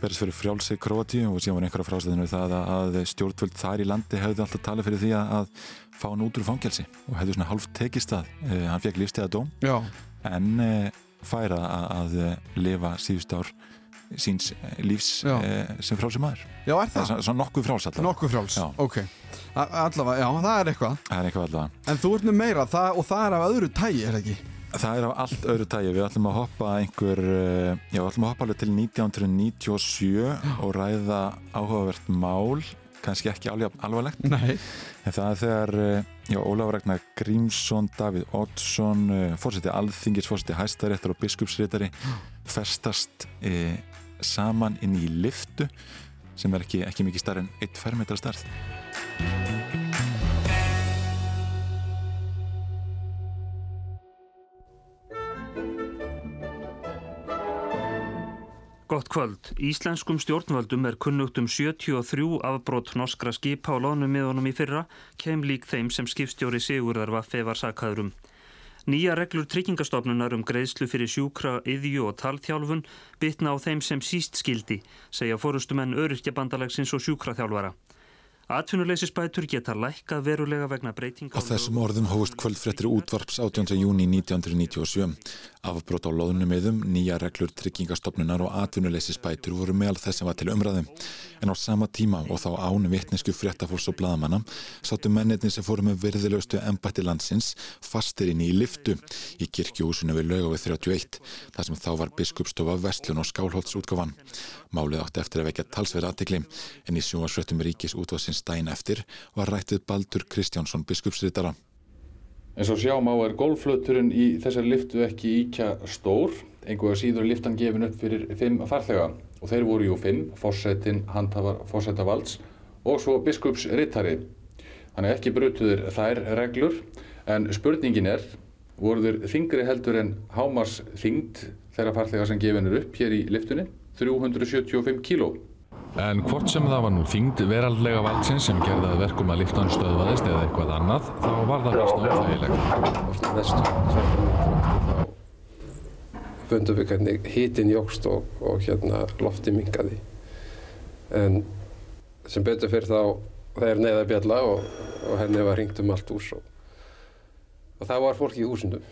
berist fyrir frjálsi Króatíu og síðan var einhverja frástöðinu það að, stjórnvöld þar í landi hefði alltaf talað fyrir því að, fá hann út úr fangelsi og hefði svona hálf tekist það uh, hann fekk lífstíða dóm já, en uh, færa að, að uh, lifa síðust ár síns uh, lífs uh, sem frálsi maður já, er það er það? svona, svona nokkuð fráls allavega Nokkuð frjáls, Já. ok Allavega, já, það er eitthvað það er eitthvað allavega En þú ert með meira það, og það er af öðru tægi, er það ekki? Það er af allt öðru tægi við ætlum að hoppa einhver uh, já, við ætlum að hoppa alveg til 1997 og ræða áhugavert mál. Kannski ekki alveg alvarlegt. Nei. En það er þegar eh, já, Ólafur Ragnar Grímsson, Davíð Oddsson, fórseti Alþingis, fórseti Hæstaréttar og biskupsréttari festast e, saman inn í liftu sem er ekki, ekki mikið starf en eitt fermetra starf. Gott kvöld. Íslenskum stjórnvöldum er kunnugt um 73 afbrot norskra skipa á loðnumiðunum í fyrra, kem lík þeim sem skipstjóri Sigurðar var sakaðurum. Nýja reglur tryggingastofnunar um greiðslu fyrir sjúkra, yðju og talþjálfun bitna á þeim sem síst skildi, segja fórustumenn öryrkjabandalagsins og sjúkraþjálfara. Atvinnuleysisbætur geta lækkað verulega vegna breytinga Á þessum orðum hófust kvöldfrettir útvarps 18. júni 1997. Afbrot á loðnumiðum, nýja reglur tryggingastofnunar og atvinnuleysisbætur voru meðal þess sem var til umræðum. En á sama tíma og þá án vitnesku fréttafólks og bladamanna sáttu mennirni sem fóru með virðilegustu embætti landsins fastir inn í liftu í kirkjuhúsinu við lögavið 31 þar sem þá var biskupstofa Vestlun og Skálholtsútgáfan. Málið átti eftir að vekja talsverð aðtikli en í sjóasvöttum ríkis útvarsins dæin eftir var rættið Baldur Kristjánsson biskupsritara. En svo sjá má er golfflöturinn í þessari liftu ekki íkja stór. einhverja síður liftan gefin upp fyrir fimm farþega og þeir voru jú fimm, fórsetin, handhafar, fórsetavalds og svo biskupsrittari. Þannig ekki brutuður þær reglur en spurningin er, voru þeir þingri heldur en hámars þingd þeirra farþega sem gefin er upp hér í liftunni, 375 kíló. En hvort sem það var nú þingd veraldlega valdsins sem gerðaði verkum að liftan stöðvaðist eða eitthvað annað, þá var það mest náttúrulega. Mest þá fundum við hvernig hítin jógst og, og hérna lofti mingaði. En sem betur fyrir þá það er neyða bjalla og, og henni var ringt um allt hús og, og það var fólk í húsinu.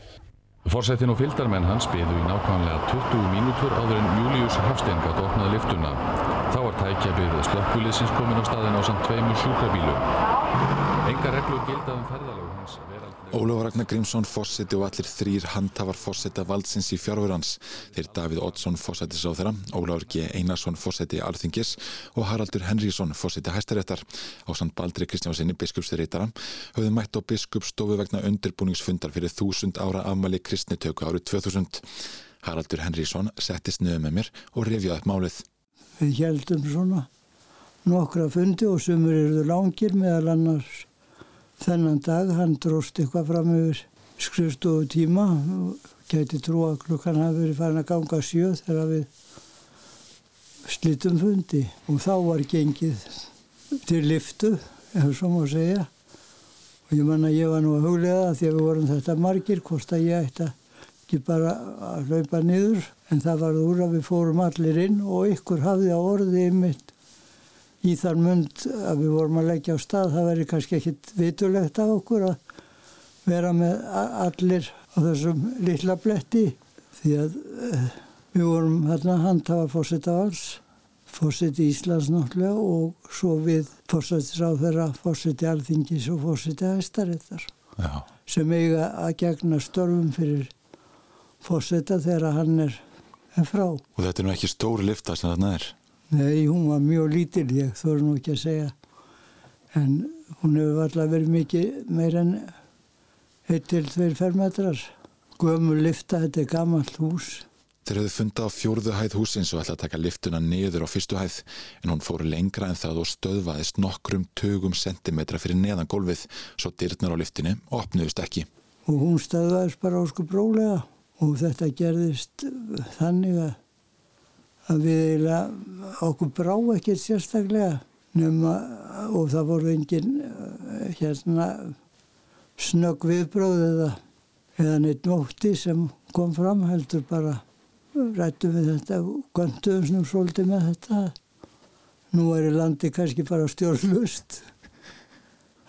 Fórsetin og fylgdarmenn hans byðu í nákvæmlega 20 mínútur áður en Július Hafstengat opnaði liftuna. Þá var tækjabið slökkuliðsins komin á staðin á samt tveimur sjúkrabílum. Enga reglur gildaðum ferðalög hans veraldlega. Ólaf Ragnar Grímsson fórseti og allir þrýr handhafar fórseta valdsins í fjárfurans. Þeir Davíð Oddsson fórsetis á þeirra, Ólafur G. Einarsson fórseti Alþingis og Haraldur Henríksson fórseti Hæstaréttar á samt Baldri Kristjánsinni biskupsreitara höfðu mætt á biskupstofu vegna undirbúningsfundar fyrir þúsund ára afmæli kristnitöku árið 2000. Haraldur Henríksson settist niður með mér og rifjaði upp málið. Við heldum svona nokkra fundi og sumur eruðu langir meðal annars þennan dag. Hann dróst eitthvað fram yfir skrifstofu tíma og gæti trú að klukkan hafi verið farin að ganga sjöð þegar við slítum fundi og þá var gengið til liftu, ef svo má segja. Og ég manna ég var nú að huglega því að við vorum þetta margir, hvort að ég ætti ekki bara að hlaupa niður. En það var úr að við fórum allir inn og ykkur hafði á orði einmitt í þar mund að við vorum að leggja á stað. Það veri kannski ekkit vitulegt af okkur að vera með allir á þessum litla bletti því að uh, við vorum hérna handhafa fórseta alls, fórseti Íslands náttúrulega og svo við fórsetisráðherra, fórseti Alþingis og fórseti Æstaréttar sem eiga að gegna störfum fyrir fórseta þegar hann er, frá. Og þetta er nú ekki stóri lifta sem þarna er? Nei, hún var mjög lítil, ég þóru nú ekki að segja. En hún hefur alltaf verið mikið meir en 1-2 fermetrar. Gömur lifta, þetta er gammalt hús. Þeir höfðu fundið á fjórðu hæð húsins og ætlaði að taka liftuna niður á fyrstu hæð en hún fór lengra en það og stöðvaðist nokkrum tögum sentimetra fyrir neðan gólfið svo dyrnar á liftinu opnuðust ekki. Og hún stöðvaðist bara ósku brólega og þetta gerðist þannig að við eiginlega okkur brá ekkert sérstaklega nema og það voru engin hérna snögg viðbróð eða, eða neitt nótti sem kom fram heldur bara rættum við þetta og gönduðum snum svolítið með þetta. Nú er í landi kannski bara stjórnlust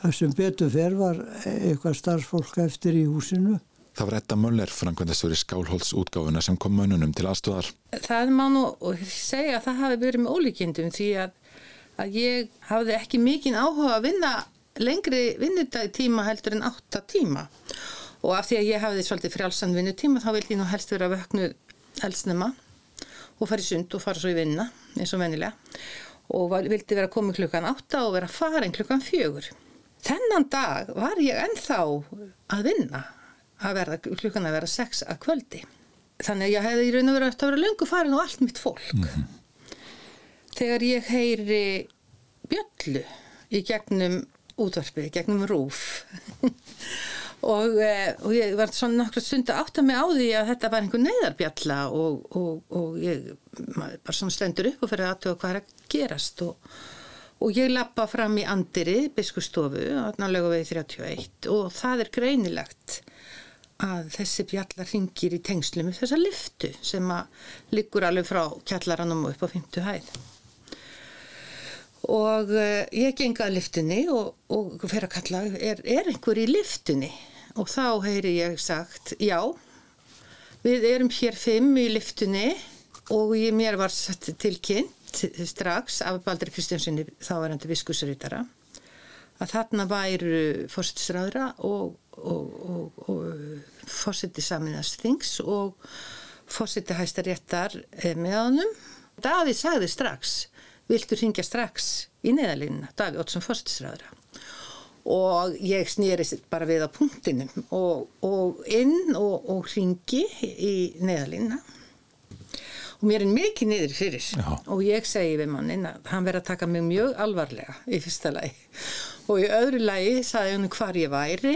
það sem betur fer var eitthvað starfsfólk eftir í húsinu Það var Edda Möller, framkvæmdastjóri Skálholts útgáfuna sem kom mönnunum til aðstofar. Það má nú segja að það hafi verið með ólíkjendum því að, að ég hafði ekki mikinn áhuga að vinna lengri vinnudagtíma heldur en 8 tíma og af því að ég hafði svolítið frjálsan vinnutíma þá vildi ég nú helst vera vöknu elsnema og fara í sund og fara svo í vinna eins og venilega og vildi vera komið klukkan 8 og vera farin klukkan 4. Þennan dag var ég ennþá að vinna að verða, klukkan að vera sex að kvöldi. Þannig að ég hefði í raun og verið að vera löngu farin og allt mitt fólk. Mm -hmm. Þegar ég heyri bjöllu í gegnum útvarpið, gegnum rúf og, og ég var svona nokkru stund að átta mig á því að þetta var einhver neyðarbjalla og, og, og ég bara svona stendur upp og fyrir aðtöða hvað er að gerast og ég lappa fram í Andiri, biskustofu, nálega við 31 og það er greinilegt að þessi bjallar ringir í tengslu með þessa liftu sem að liggur alveg frá kjallaranum upp á 50 hæð. Og uh, ég genga að liftunni og, og fyrir að kalla er, er einhver í liftunni og þá heyri ég sagt já við erum hér fimm í liftunni og ég mér var sett tilkynnt strax af Baldur Kristjánssoni þá er hann til viskusrýtara að þarna væru fórsettisræðra og, og, og, og fórseti saminast þings og fórseti hæsta réttar með honum. Davíð sagði strax, viltu ringja strax í neðalínuna, Davíð Ótsson fórstisræðra. Og ég snýri bara við á punktinum og inn og ringi í neðalínuna mér er mikið niður fyrir Já. og ég segi við mannin að hann verði að taka mig mjög alvarlega í fyrsta lagi og í öðru lagi sagði hann hvar ég væri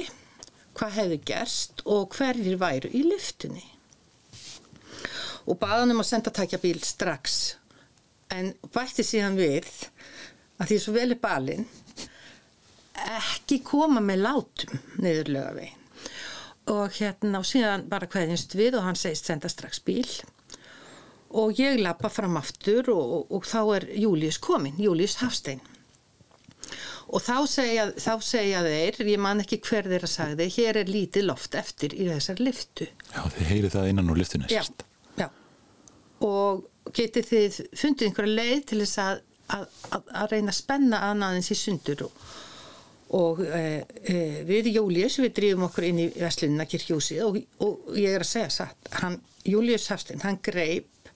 hvað hefði gerst og hverjir væru í lyftunni. Og baða hann um að senda takja bíl strax. En bætti síðan við að því svo vel er balinn ekki koma með látum niðurlega veginn og hérna og síðan bara hverjumst við og hann segist senda strax bíl. Og ég lappa fram aftur og, og, og þá er Július komin, Július Hafstein og þá segja, þá segja þeir, ég man ekki hver þeirra sagði, hér er lítið loft eftir í þessar liftu Já, þið heyrið það innan úr liftinu já, já. Og getið þið fundið einhverja leið til þess að, að, að, að reyna að spenna annaðins í sundur? Og, og e, e, við Július við drýfum okkur inn í Veslunina kirkjúsi og, og ég er að segja satt hann, Július Hafstein, hann greip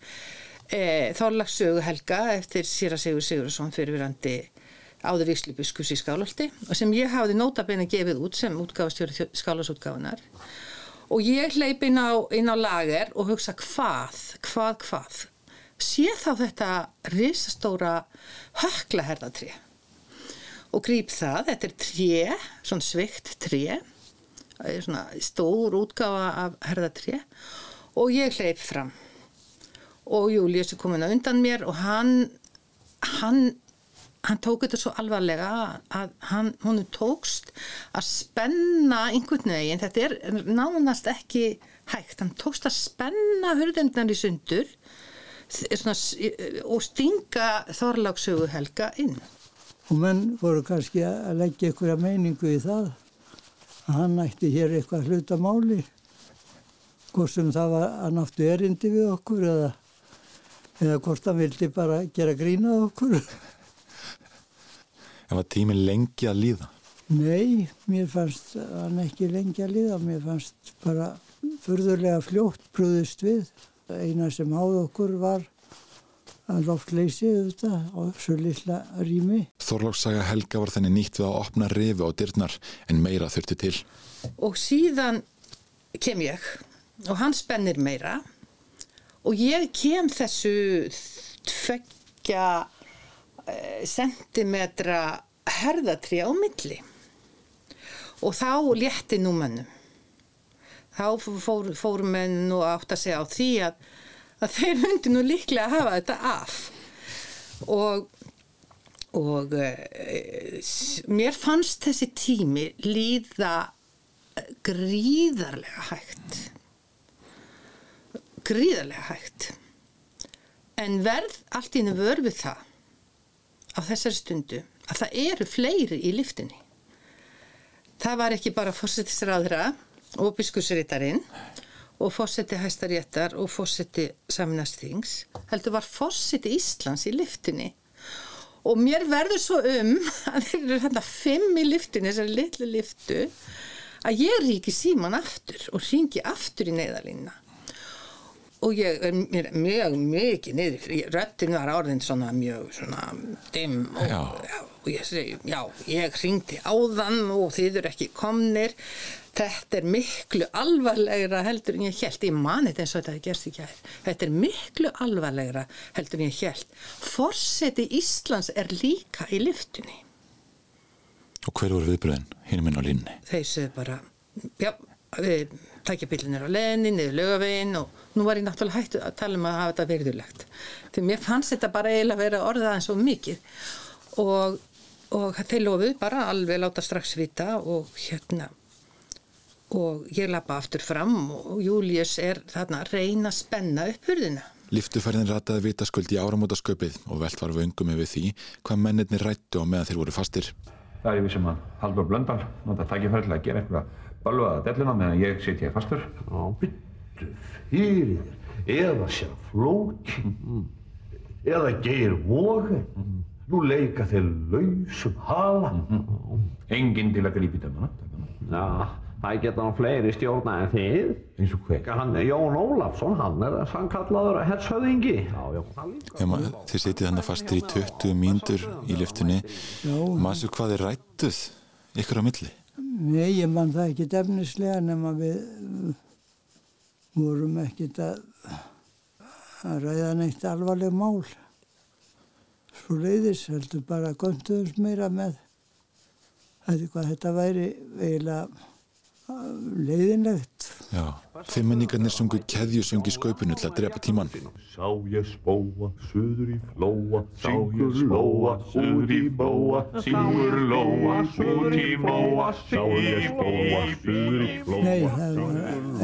e, Þorlagsögu Helga eftir Sýra Sigur Sigursson fyrirvirandi áður vikslubiskus í Skálholti og sem ég hafði nótabeina gefið út sem útgáfastjóri Skálasútgáfunar og ég hleyp inn á, inn á lager og hugsa hvað, hvað, hvað? Sé þá þetta risastóra höklaherðatrí og grýp það, þetta er tré, svona svikt tré svona stór útgáfa af herðatrí og ég hleyp fram. Og Július er komin að undan mér og hann hann hann tók þetta svo alvarlega að hann, hún tókst að spenna einhvern veginn, þetta er nánast ekki hægt, hann tókst að spenna hurðendnar í sundur svona, og stinga þorlagsögu helga inn. Og menn voru kannski að leggja einhverja meiningu í það að hann ætti hér eitthvað hlutamáli hvort sem það var að náttu erindi við okkur eða, eða hvort hann vildi bara gera grínað okkur. En var tíminn lengi að líða? Nei, mér fannst hann ekki lengi að líða, mér fannst bara furðurlega fljótt brúðist við. Eina sem háð okkur var að loftleysi auðvitað á svo lilla rými. Þorlákssaga Helga var þenni nýtt við að opna rifu á dyrnar en meira þurfti til. Og síðan kem ég og hann spennir meira og ég kem þessu tveggja sentimetra herðatrí á milli. Og þá létti nú mönnum. Þá fór, fór menn nú átt að segja á því að, að þeir myndi nú líklega að hafa þetta af. Og og e, mér fannst þessi tími líða gríðarlega hægt. Gríðarlega hægt. En verð allt í hennu vörð við það á þessari stundu að það eru fleiri í liftinni. Það var ekki bara fórsetisræðra og biskursritarinn og fórseti hæstaréttar og fórseti saminastings, heldur var fórseti Íslands í liftinni og mér verður svo um að þeir eru þetta fimm í liftinni, þessari litlu liftu að ég ríki síman aftur og ringi aftur í neyðalínna og ég er mjög mikið niður, röttin var orðin svona mjög svona dimm og, já. Já, og ég segi, já, ég ringdi áðan og þið eru ekki komnir. Þetta er miklu alvarlegra heldur en ég held, ég mani þetta eins og þetta gerst ekki að þetta er miklu alvarlegra heldur en ég held Forseti Íslands er líka í lyftunni. Og hver voru viðbröðin, hinn minn á línni? Þeir segðu bara, já, við takja bílinir á leðinni, niður lögaveginn og nú var ég náttúrulega hættu að tala um að hafa þetta verðulegt. Því mér fannst þetta bara eiginlega að vera orðað eins og mikið og, og þeir lofuð bara alveg láta strax vita og hérna og ég lappa aftur fram og Július er þarna að reyna að spenna upp hurðina. Liftufærðin rataði vitaskuld í áramótasköpið og velt var vöngum yfir því hvað mennirni rættu á meðan þeir voru fastir. Það er við sem að Haldur Blöndal nota takkifæri til að gera eitthvað balvaða delluna meðan ég sitja fastur. Já, byttu fyrir þér, eða sér flóki, eða geir voga, nú leika þeir lausum hala. Enginn til að grípi dömuna. Já, það geta hann fleiri stjórna en þið. Eins og hver? Hann, Jón Ólafsson, hann er sannkallaður hershöðingi. Já, já. Ema, þið setið hann að fastir í 20 mínútur í liftunni. Maður séu hvað er rættuð ykkur á milli? Nei, ég mann það ekki efnislega nema við vorum ekkert að að ræða neitt alvarleg mál. Svo leiðis heldur bara gönduðums meira með hvað þetta væri eiginlega leiðinlegt. Já, fimmenningarnir sungu keðjusöngi skaupinu til að drepa tíman. Sá ég spóa, suður í flóa, syngur lóa, út í bóa, syngur lóa, út í móa, sá ég spóa, suður í flóa. Nei, það var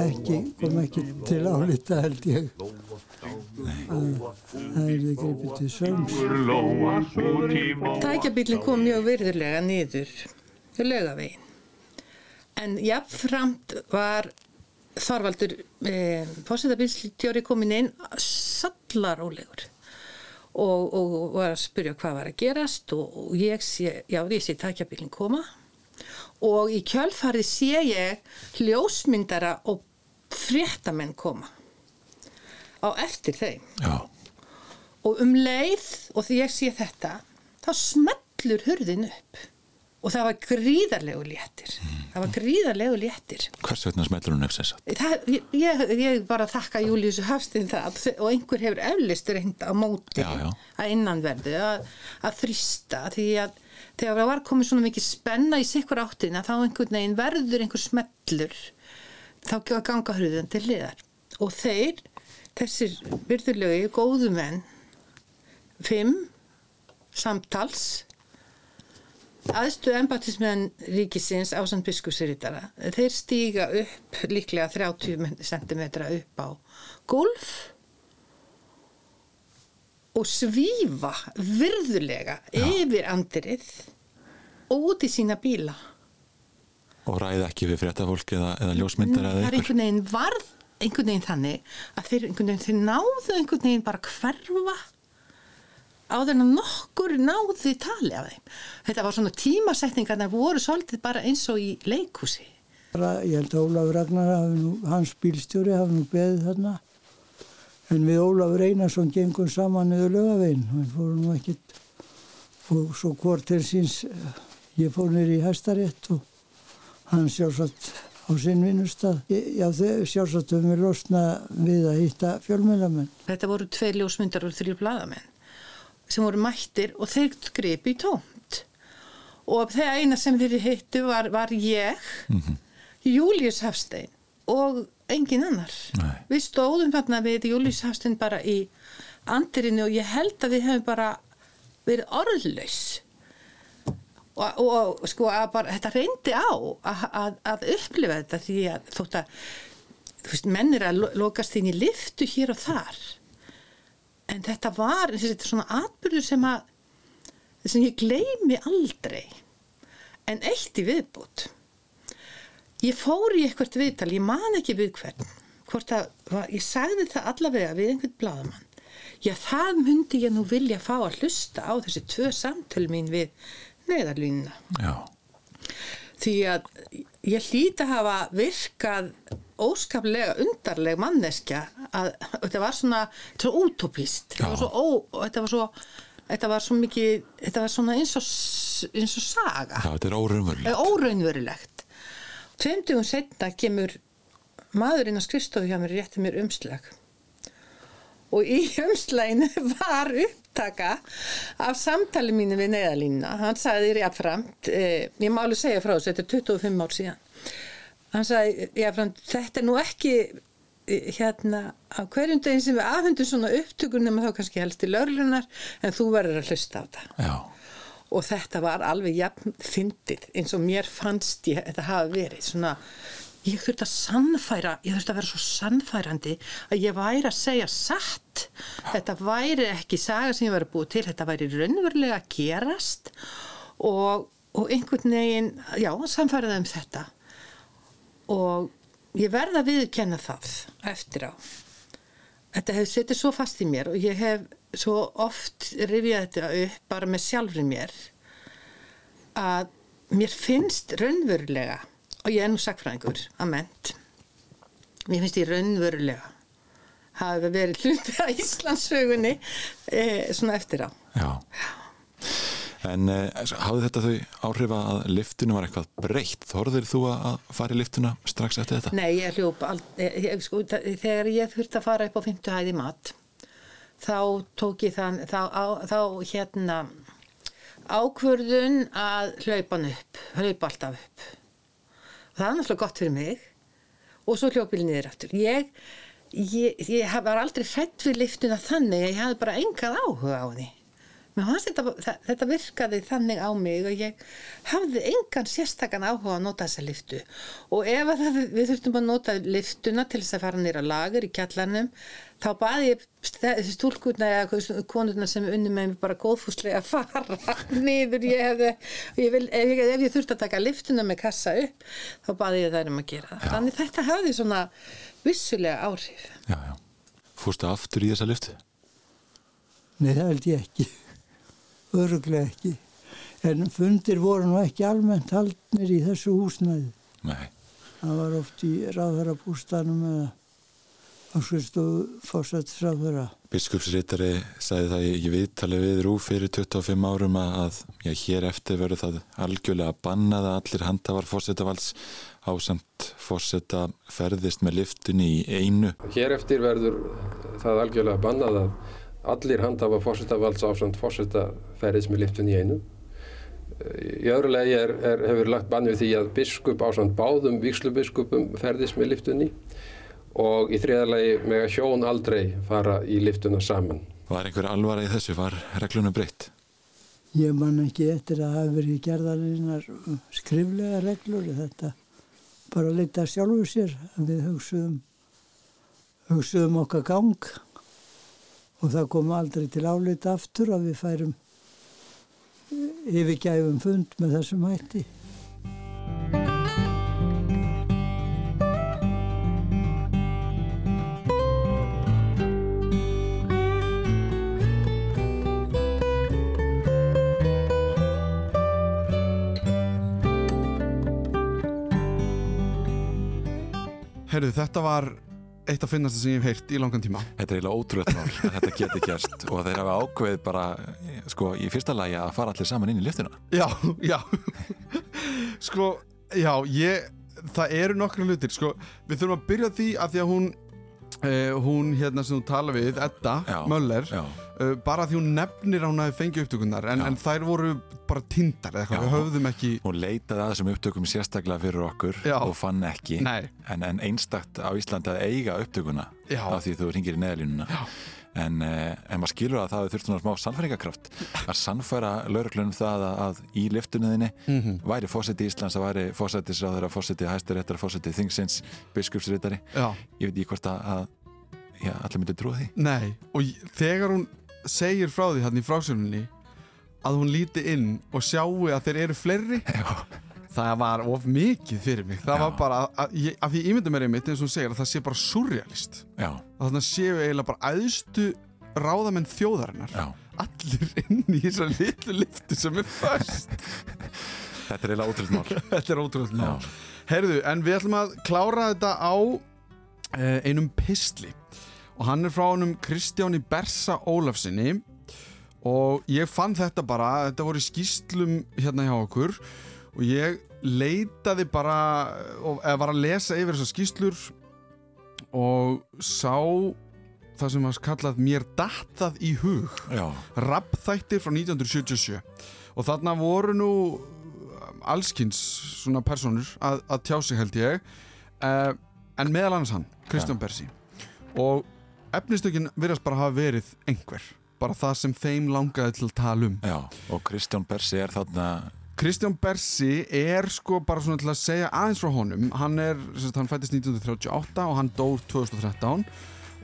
ekki, kom ekki til álita held ég. Það er því greipið til söms. Tækjabillin kom mjög virðulega niður til lögavegin en jáfnframt var Þorvaldur eh, fósitabilstjóri komin inn sallarólegur. Og, og var að spyrja hvað var að gerast og, og ég sé, já ég sé takjabilin koma. Og í kjölfarið sé ég hljósmyndara og fréttamenn koma á eftir þeim. Já. og um leið og því ég sé þetta þá smellur hurðin upp og það var gríðarlegu léttir mm. það var gríðarlegu léttir Hvers vegna smellur hún upp þess að? Ég, ég bara þakka Júliussu Hafstinn það og einhver hefur eflist reynd á móti já, já. að innanverðu að, að þrýsta því að þegar það var komið svona mikið spenna í sikkur áttina þá einhvern veginn verður einhver smellur þá ganga hruðan til liðar og þeir, þessir virðulegu góðu menn fimm samtals aðstu embatismenn ríkisins á Sann Biskupsriðara þeir stíga upp líklega 30 cm upp á gulf og svífa virðulega Já. yfir andirið og út í sína bíla og ræði ekki við fréttafólk eða, eða ljósmyndar eða eitthvað það er einhvern veginn varð einhvern veginn þannig að þeir, þeir náðu einhvern veginn bara hverfa áður en nokkur náði tali af þeim. Þetta var svona tímasetningar það voru svolítið bara eins og í leikúsi. Ég held að Ólafur Ragnar, nú, hans bílstjóri, hafi nú beðið þarna. En við Ólafur Einarsson gengum saman niður lögaveginn. Við fórum nú ekkit, og svo hvort til síns, ég fór nýri í hæstarétt og hann sjálfsagt á sinn vinnustad. Já, sjálfsagt höfum við losna við að hitta fjölmjölamenn. Þetta voru tvei ljósmyndar og þrjir bladamenn sem voru mættir og þeir gripi í tómt og þegar eina sem þeir hittu var, var ég mm -hmm. Július Hafstein og engin annar Nei. við stóðum þarna við Július Hafstein bara í andirinu og ég held að við hefum bara verið orðlaus og, og sko að bara þetta reyndi á að, að, að upplifa þetta því að þótt að veist, menn er að lokast inn í liftu hér og þar en þetta var þetta svona atbyrður sem að sem ég gleymi aldrei. En eitt í viðbútt ég fór í eitthvað viðtal, ég man ekki við hvern hvort að, ég sagði það allavega við einhvern bladamann já það myndi ég nú vilja fá að hlusta á þessi tvö samtöl mín við neðarlýnina já. Því að ég hlýta að hafa virkað óskaplega undarleg manneskja. Að þetta var svona, þetta var útopist þetta var svo, ó, þetta var svo þetta var svo mikið, þetta var svona eins og eins og saga. Já, þetta er óraunverulegt. Óraunverulegt. Tveimtugum setna kemur maðurinn á skrifstofu hjá mér rétti mér umslag og í umslæginu var upptaka af samtali mínu við neðalínuna hann sagði þér jáfnframt eh, ég má alveg segja frá þessu, þetta er 25 ár síðan. Hann sagði jáfnframt þetta er nú ekki eh, hérna á hverjum deginn sem við afhendum svona upptökunum þá kannski helst í lörlunar en þú verður að hlusta á það Já. og þetta var alveg jafn fyndið eins og mér fannst ég þetta hafi verið. Svona ég þurfti að sannfæra, ég þurfti að vera svo sannfærandi að ég væri að segja satt, þetta væri ekki saga sem ég væri búið til, þetta væri raunverulega að gerast og, og einhvern veginn já, sannfæraði um þetta. Og ég verða að viðkenna það eftir á. Þetta hefur setið svo fast í mér og ég hef svo oft rifjað þetta upp bara með sjálfri mér að mér finnst raunverulega og ég er nú sakfræðingur að ment mér finnst ég raunverulega hafi verið hluti að Íslandsögunni e, svona eftir á Já En eh, hafði þetta þau áhrif að liftinu var eitthvað breytt? Þorðir þú að fara í liftuna strax eftir þetta? Nei, ég hljópa sko, þegar ég þurfti að fara upp á 50 hæði mat þá tók ég þann, þá, á, þá hérna ákvörðun að hlaupa hann upp, hlaupa alltaf upp. Það er náttúrulega gott fyrir mig og svo hljópil niður aftur. Ég, ég, ég var aldrei hrætt við liftuna þannig að ég hafði bara engað áhuga á því. Mér fannst þetta, það, þetta virkaði þannig á mig og ég hafði engan sérstakann áhuga að nota þessa liftu og ef að það, við þurftum að nota liftuna til þess að fara nýra lagur í kjallarnum þá baði ég þessi stúlkurna eða konurna sem unni með mér bara góðfúslega að fara niður ég hefði, ég vil, ef, ég, ef ég þurfti að taka liftuna með kassa upp þá baði ég þær um að gera það. Þannig þetta hafði svona vissulega áhrif. Já, já. Fórstu aftur í þessa liftu? Nei, það held ég ekki öruglega ekki en fundir voru nú ekki almennt haldnir í þessu húsnæði Nei. það var oft í ráðherrabústanum eða á skrifstofu fórsættisráðherra Biskupsritari sagði það ég viðtali við Rú fyrir 25 árum að já, hér eftir verður það algjörlega að banna það allir handhafar fórsetavals á samt fórseta ferðist með liftunni í einu. Hér eftir verður það algjörlega bannað að allir handhafa fórsetavals ásamt fórseta ferðis með liftun í einu. Í öðru legi er, er, hefur lagt bann við því að biskup ásamt báðum vikslubbiskupum ferðis með liftunni og í þriðarlegi með að hjón aldrei fara í liftuna saman. Var einhver alvara í þessu? Var reglunum breytt? Ég man ekki eftir að hafa verið gerðarinnar skriflega reglur þetta bara að leita sjálfu sér að við hugsuðum hugsuðum okkar gang og það kom aldrei til áleita aftur að við færum yfirgæfum fund með þessum hætti. Herðu, þetta var eitt af finnasta sem ég hef heyrt í langan tíma. Þetta er eiginlega ótrúlega mál að þetta geti gerst og þeir hafa ákveð bara sko, í fyrsta lagi að fara allir saman inn í liftuna Já, já. Sko, já, ég það eru nokkru hlutir, sko. Við þurfum að byrja því að því að hún Uh, hún hérna sem þú tala við, Edda já, Möller uh, bara því hún nefnir að hún hafi fengið upptökunar en, en þær voru bara tindar eða eitthvað, við höfðum ekki Hún leitaði að þessum upptökum sérstaklega fyrir okkur já. og fann ekki. En, en einstakt á Íslandi að eiga upptökuna já. af því þú ringir í neðalínuna en, uh, en maður skilur að það þurftur náttúrulega smá sannfæringakraft að sannfæra lauruglunum það að, að í liftunniðinni mm -hmm. væri fósetti Íslands að væri fósettisráður að fósetti hæsturéttar, fósetti þingsins biskupsritari, ég veit ekki hvort að, að já, allir myndi trúa því Nei, og þegar hún segir frá því hann í frásögninni að hún líti inn og sjáu að þeir eru fleiri. það var of mikið fyrir mig. Það já. var bara, að, að, að því ég myndi mér einmitt eins og hún segir að það sé bara surrealist já. að þannig séu eiginlega bara aðstu ráðamenn þjóðarinnar. Allir inn í þessar litlu liftu sem er först Þetta er eiginlega ótrúlega mál. Þetta er ótrúlega mál. Herðu, en við ætlum að klára þetta á uh, einum pistli. Og hann er frá hannum Kristjáni Bersa Ólafsinni og ég fann þetta bara, þetta voru skýslum hérna hjá okkur og ég leitaði bara og var að lesa yfir þessar skýslur og sá það sem var kallað mér dattað í hug. Rappþættir frá 1977 og þarna voru nú allskynns svona personur að, að tjá sig held ég. Uh, en meðal annars hann, Kristján Bersi. Og efnistökin virðast bara hafa verið einhver. Bara það sem þeim langaði til að tala um. Já, og Kristján Bersi er þarna Kristján Bersi er sko bara svona til að segja aðeins frá honum. Hann er, sérst, hann fættist 1938 og hann dór 2013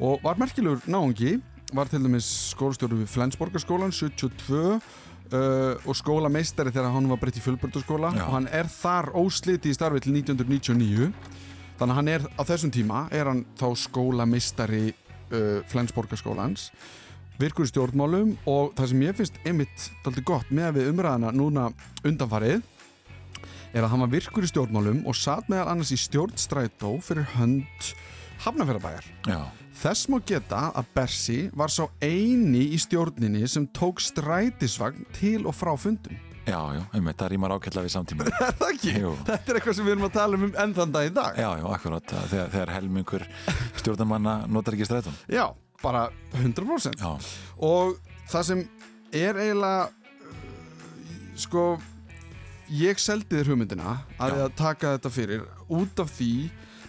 og var merkilegur náðungi var til dæmis skólastjóru við Flensborgarskólan 72 Uh, og skólameistari þegar hann var breytt í fullbördarskóla og hann er þar ósliti í starfi til 1999 þannig að hann er á þessum tíma er hann þá skólameistari uh, Flensborgarskólans virkur stjórnmálum og það sem ég finnst einmitt daldi gott með við umræðana núna undanfarið er að hann var virkur í stjórnmálum og satt meðal annars í stjórnstrætó fyrir hönd Hafnarfjörðabæjar Já Þess má geta að Bersi var sá eini í stjórninni sem tók strætisvagn til og frá fundum. Já, já, einmitt, það rýmar ákveðlega við samtíma. Er það ekki? Jú. Þetta er eitthvað sem við erum að tala um enn þann dag í dag. Já, já, akkurát, þegar, þegar helmingur stjórnamanna notar ekki strætun. Já, bara 100% Já. og það sem er eiginlega uh, sko ég seldi þér hugmyndina að ég að taka þetta fyrir út af því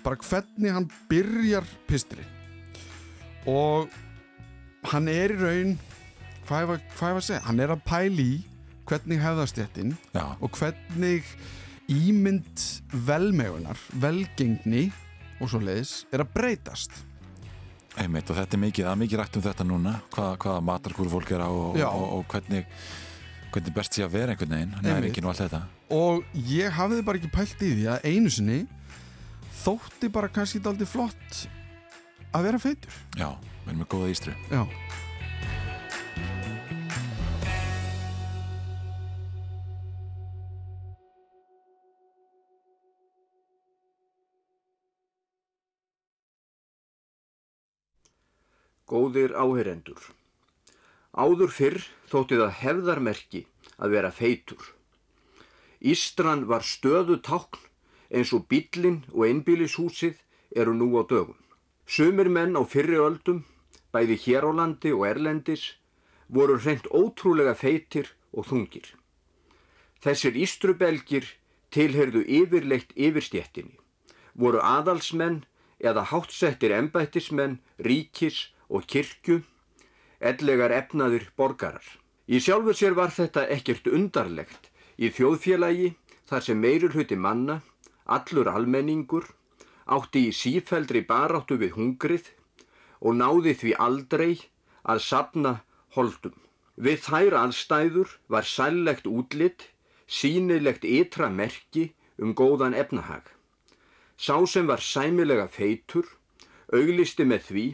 bara hvernig hann byrjar pistri og hann er í raun hvað var, hvað var að segja, hann er að pæli í hvernig hefðastjættin og hvernig ímynd velmegunar, velgengni og svo leiðis er að breytast Einmitt, og þetta er mikið, það er mikið rætt um þetta núna hvað, hvaða matarkúru fólk er á og, og, og hvernig, hvernig best sé að vera einhvern veginn, næringin og allt þetta. Og ég hafði bara ekki pælt í því að einu sinni þótti bara kannski daldið flott að vera feitur. Já, við erum með góða ístru Já Góðir áherendur. Áður fyrr þótti það hefðarmerki að vera feitur. Ístran var stöðu tákn eins og bíllinn og einbílishúsið eru nú á dögum. Sumir menn á fyrri öldum, bæði hér á landi og erlendis, voru hreint ótrúlega feitir og þungir. Þessir ístrubelgir tilherðu yfirleitt yfirstjettinni, voru aðalsmenn eða hátsettir embættismenn, ríkis og kirkju, ellegar efnaðir borgarar. Í sjálfur sér var þetta ekkert undarlegt í þjóðfélagi þar sem meirur hluti manna, allur almenningur, átti í sífældri baráttu við hungrið og náði því aldrei að sapna holdum. Við þær aðstæður var sællegt útlitt, sínilegt ytra merki um góðan efnahag. Sá sem var sæmilega feitur, auglisti með því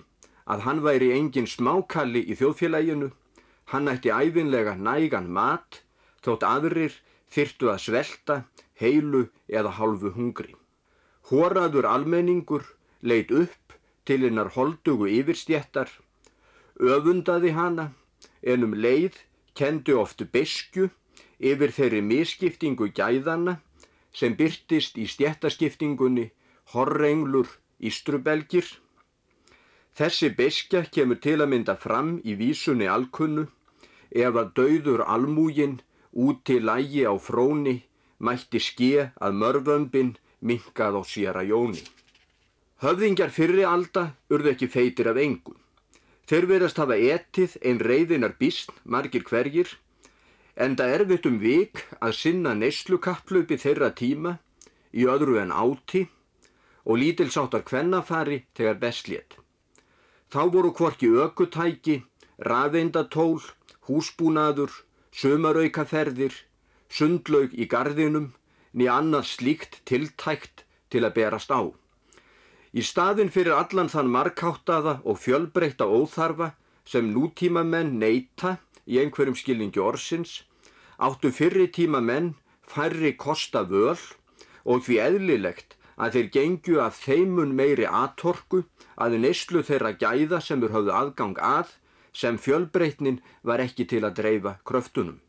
að hann væri engin smákalli í þjóðfélaginu, hann ætti æfinlega nægan mat þótt aðrir þyrtu að svelta heilu eða hálfu hungri. Hóraður almenningur leit upp til hennar holdugu yfirstjettar, öfundaði hana en um leið kendi oftu besku yfir þeirri miskiptingu gæðana sem byrtist í stjettaskiptingunni horrenglur ístrubelgir. Þessi beskja kemur til að mynda fram í vísunni alkunnu ef að dauður almúgin úti lægi á fróni mætti ske að mörfömbin minkað á sér að jóni. Höfðingjar fyrri alda urðu ekki feitir af engum. Þeir verðast hafa etið ein reyðinar bísn margir hverjir en það erfitt um vik að sinna neyslukapplupi þeirra tíma í öðru en áti og lítilsáttar kvennafari þegar bestlétt. Þá voru hvorki ökutæki, rafeindatól, húsbúnaður, sömaraukaferðir, sundlaug í gardinum, niður annað slíkt tiltækt til að berast á. Í staðin fyrir allan þann markáttaða og fjölbreytta óþarfa sem nútíma menn neyta í einhverjum skilningi orsins, áttu fyrri tíma menn færri kosta völ og því eðlilegt að þeir gengju af þeimun meiri atorku að neyslu þeirra gæða sem er höfðu aðgang að sem fjölbreytnin var ekki til að dreifa kröftunum.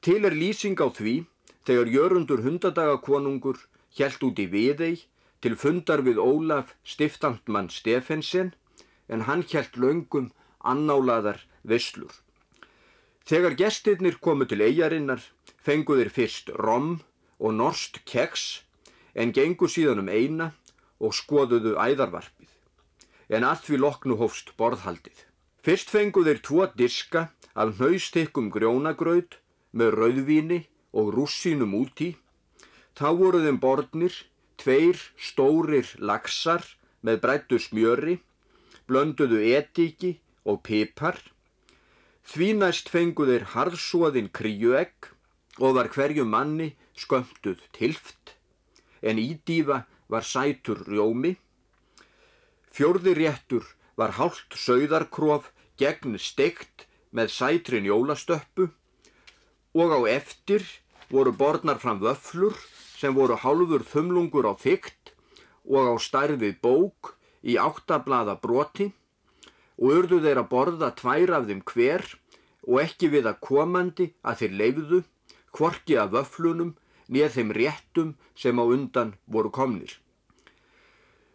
Til er lýsing á því þegar Jörundur hundadagakonungur hjælt út í viðei til fundar við Ólaf stiftandmann Stefensen en hann hjælt löngum annálaðar veslur. Þegar gestirnir komu til eigarinnar fengu þeir fyrst rom og norst keks en gengu síðan um eina og skoðuðu æðarvarpið. En að því loknu hófst borðhaldið. Fyrst fengu þeir tvo diska af hnaustikkum grjónagraut með rauðvíni og rússínum úti. Þá voru þeim borðnir tveir stórir laxar með brættu smjöri, blönduðu etiki og pipar. Því næst fengu þeir harðsóðin kríuegg og var hverju manni skömmtuð tilft, en ídífa var sætur rjómi. Fjórði réttur var hálft sögðarkrof gegn steikt með sætrin jólastöppu og á eftir voru borðnar fram vöflur sem voru hálfur þumlungur á þygt og á stærfið bók í áttablaða broti og urðu þeir að borða tvær af þeim hver og ekki við að komandi að þeir leifðu, hvorki af vöflunum nýð þeim réttum sem á undan voru komnir.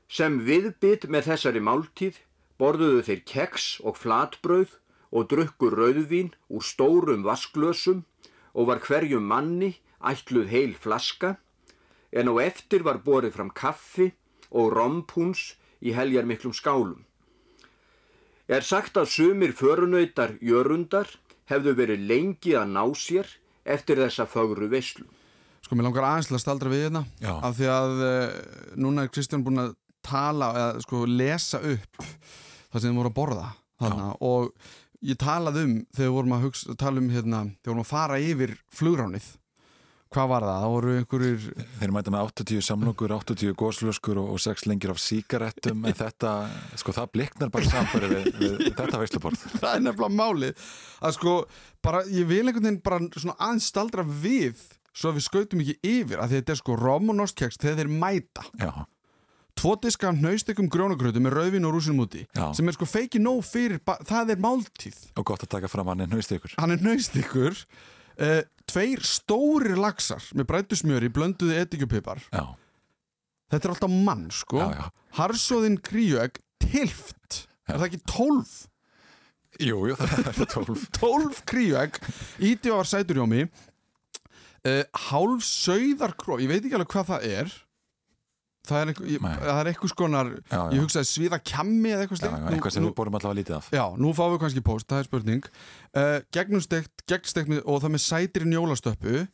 Sem viðbytt með þessari máltíð borðuðu þeir keks og flatbrauð og drukkur rauðvín úr stórum vasklösum og var hverjum manni ætluð heil flaska en á eftir var borið fram kaffi og rompúns í heljar miklum skálum. Er sagt að sumir förunautar jörundar hefðu verið lengi að ná sér eftir þessa fögru veislu. Sko, mér langar aðeins til að staldra við hérna Já. af því að uh, núna er Kristján búin að tala, eða sko lesa upp það sem þið voru að borða þarna og ég talaði um þegar við vorum að hugsa, tala um hérna þegar við vorum að fara yfir flugránið hvað var það? Það voru einhverjir Þeir mæta með 80 samlokur, 80 góslöskur og, og 6 lengir af síkarettum en þetta, sko það bliknar bara samfæri við, við þetta veisluborð það er nefnilega málið að sko, bara, ég vil einhvern veginn bara svona aðeins staldra við svo að við skautum ekki yfir að þetta er sko rom og norskkeks þegar þeir mæta. Já. tvo diska hnaustökum grjónagrötu með rauðvin og rúsinum úti Já. sem er sko feiki nóg fyrir, það er máltíð. Og gott að taka fram hann en hausti ykkur hann er hnaustökur uh, tveir stórir laxar með brættusmjöri blönduði etikjupipar Já. þetta er alltaf mann sko. Já, já. harsóðin kríuegg tilft. Er það ekki tólf? Jú, jú, það er tólf. Tólf kríuegg. Íti var sætur hjá mig uh, hálf sögðarkró ég veit ekki alveg hvað það er. Það er, einhver, ég, það er eitthvað skonar Já, já. ég hugsaði svíða kjammi eða eitthvað Nú- eitthvað sem nú- við borum allavega lítið af. Já, nú fáum við kannski post, það er spurning. Uh, Gegnumstekt, gegnstekt og það með sætir njólastöppu.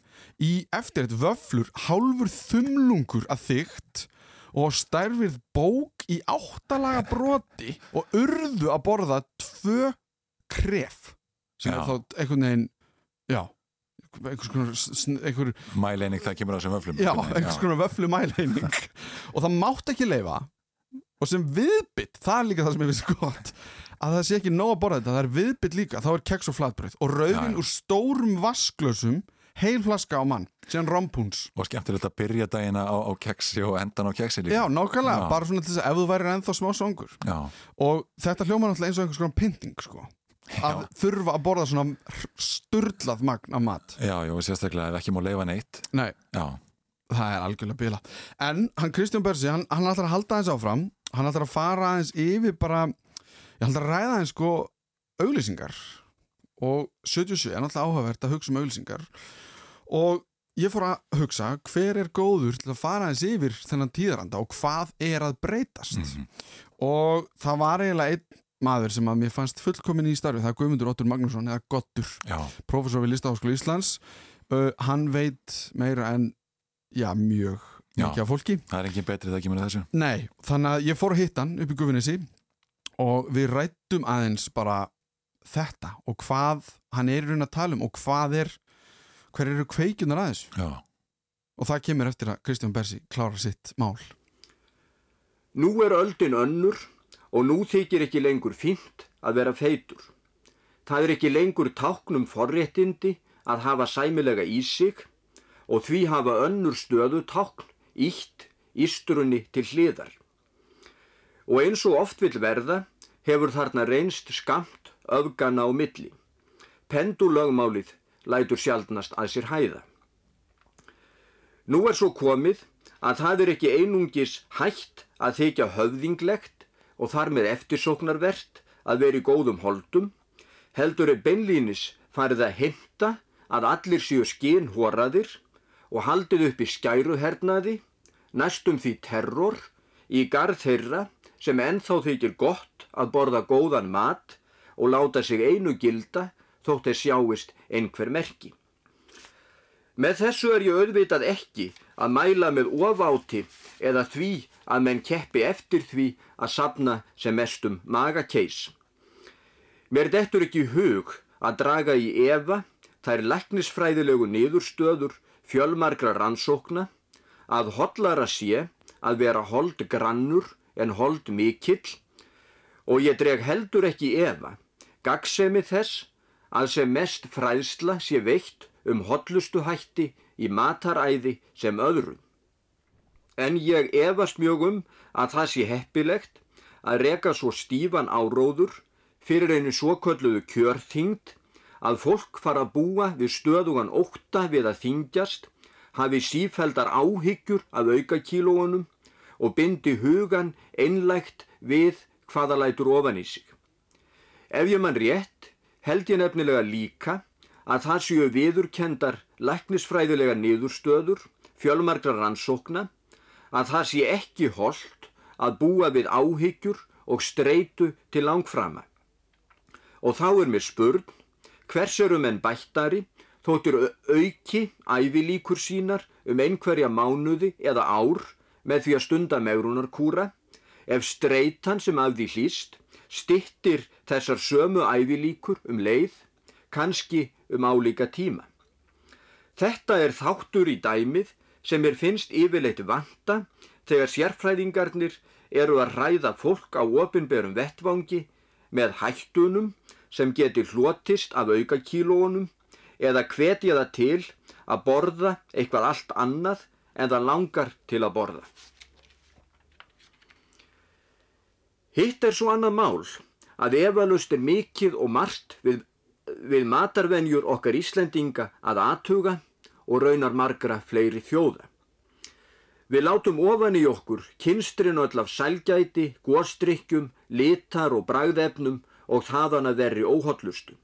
Í eftir þetta vöflur hálfur þumlungur að þygt og stærfið bók í áttalaga broti og urðu að borða tvö kref. Sem Já. er þá einhvern veginn já, einhvers konar einhver, Mæleining það kemur á þessum vöflum já, einhvers konar vöflu mæleining og það mátt ekki leifa og sem viðbytt, það er líka það sem ég finnst gott að það sé ekki nóg að borða þetta, það er viðbytt líka þá er keks og flatbröð og rauðin úr stórum vasklösum heil flaska á mann, síðan rompúns. Og skemmtilegt að byrja dagina á, á keksi og endan á keksi líka. Já, nákvæmlega, bara svona til þess að ef þú værir ennþá smá songur Já. og þetta hljóma náttúrulega eins og einhvers konar pynting sko. Að þurfa að borða svona sturlað magn af mat. Já, já, sérstaklega ef ekki má leifa neitt. Nei, Já, það er algjörlega bila. En hann Kristján Bersi, hann, hann ætlar að halda aðeins áfram. Hann ætlar að fara aðeins yfir bara Ég ætlar að ræða aðeins sko auglýsingar. Og 77 er náttúrulega áhugavert að hugsa um auglýsingar. Og ég fór að hugsa hver er góður til að fara aðeins yfir þennan tíðaranda og hvað er að breytast? Og það var eiginlega einn maður sem að mér fannst fullkomin í starfi það er Guðmundur Ottur Magnússon eða Gottur Já. professor við Listaháskóla Íslands. Uh, hann veit meira en já, mjög mikið af fólki. Það er engin betri það kemur að þessu. Nei, þannig að ég fór að hitta hann upp í Guðvinnesi og við rættum aðeins bara þetta og hvað hann er í raun að tala um og hvað er hver eru kveikjunar aðeins Já. og það kemur eftir að Kristján Bersi klára sitt mál. Nú er öldin önnur og nú þykir ekki lengur fínt að vera feitur. Það er ekki lengur táknum forréttindi að hafa sæmilega í sig og því hafa önnur stöðu tákn ítt ístrunni til hliðar. Og eins og oft vil verða hefur þarna reynst skamt öfgana á milli. Pendulögmálið lætur sjaldnast að sér hæða. Nú er svo komið að það er ekki einungis hægt að þykja höfðinglegt og þar með eftirsóknarvert að vera í góðum holdum, heldur er beinlínis farið að heimta að allir séu skínhoraðir og haldið upp í skæruhernaði, næstum því terror, í garð þeirra sem ennþá þykir gott að borða góðan mat og láta sig einu gilda þótt þeir sjáist einhver merki. Með þessu er ég auðvitað ekki að mæla með ofáti eða því að menn keppi eftir því að sapna sem mestum magakeis. Mér dettur ekki hug að draga í efa þær læknisfræðilegu niðurstöður fjölmargra rannsókna að hollara sé að vera hold grannur en hold mikill og ég dreg heldur ekki efa gagsemi þess að sem mest fræðsla sé veitt um hollustuhætti í mataræði sem öðru. En ég efast mjög um að það sé heppilegt að reka svo stífan áróður fyrir einu svokölluðu kjörþyngd að fólk fara að búa við stöðugan ótta við að þyngjast, hafi sífældar áhyggjur af aukakílóunum og bindi hugan einlægt við hvaða lætur ofan í sig. Ef ég mann rétt held ég nefnilega líka að það séu viðurkendar læknisfræðilega niðurstöður, fjölmargra rannsókna, að það sé ekki holdt að búa við áhyggjur og streitu til langframa. Og þá er mér spurn, hvers eru menn bættari, þóttir auki ævilíkur sínar um einhverja mánuði eða ár með því að stunda megrunarkúra, ef streitan sem af því hlýst stittir þessar sömu ævilíkur um leið, kannski um álíka tíma. Þetta er þáttur í dæmið sem er finnst yfirleitt vanta þegar sérfræðingarnir eru að ræða fólk á opinberum vettvangi með hættunum sem geti hlotist af aukakílónum eða hvetja það til að borða eitthvað allt annað en það langar til að borða. Hitt er svo annað mál að efalust er mikið og margt við, við matarvenjur okkar Íslendinga að aðtuga og raunar margra fleiri þjóða. Við látum ofan í okkur kynstrin öll af sælgæti, góstrykkjum, litar og bragðefnum og þaðan að verri óhóllustu.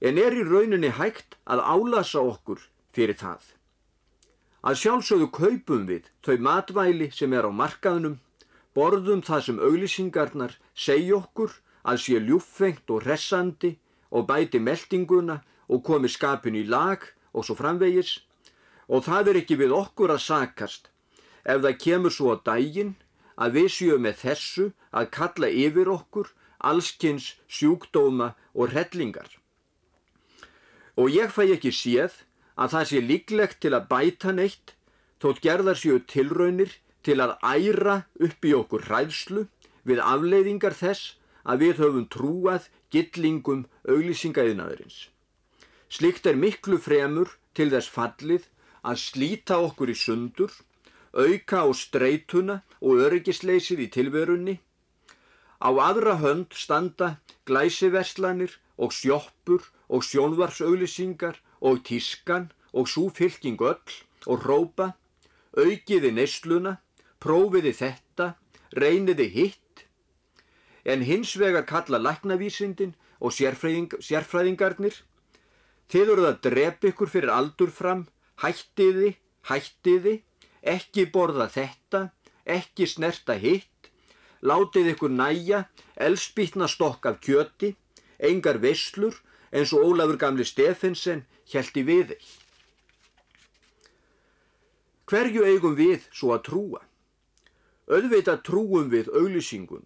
En er í rauninni hægt að álasa okkur fyrir það? Að sjálfsögðu kaupum við þau matvæli sem er á markaðnum, borðum það sem auglýsingarnar segja okkur að sé ljúffengt og hressandi og bæti meldinguna og komi skapin í lag og svo framvegis og það er ekki við okkur að sakast ef það kemur svo á dægin að við séum með þessu að kalla yfir okkur allskynns sjúkdóma og hrellingar. Og ég fæ ekki séð að það sé líklegt til að bæta neitt þótt gerðar séu tilraunir til að æra upp í okkur hræðslu við afleiðingar þess að við höfum trúað gillingum auglýsingaðinaðurins. Slikt er miklu fremur til þess fallið að slíta okkur í sundur, auka á streytuna og öryggisleysið í tilverunni. Á aðra hönd standa glæsiverslanir og sjoppur og sjónvarsauðlýsingar og tískan og súfylking öll og rópa, aukiði neysluna, prófiði þetta, reyniði hitt, en hins vegar kalla læknavísindin og sérfræðing, sérfræðingarnir, þið eruð að drepa ykkur fyrir aldur fram, hættiði, hættiði, ekki borða þetta, ekki snerta hitt, látið ykkur næja, elspýtna stokk af kjöti, engar veslur eins og Ólafur gamli Stefensen hjælti við þeir. Hverju eigum við svo að trúa? Öðvita trúum við auglýsingun,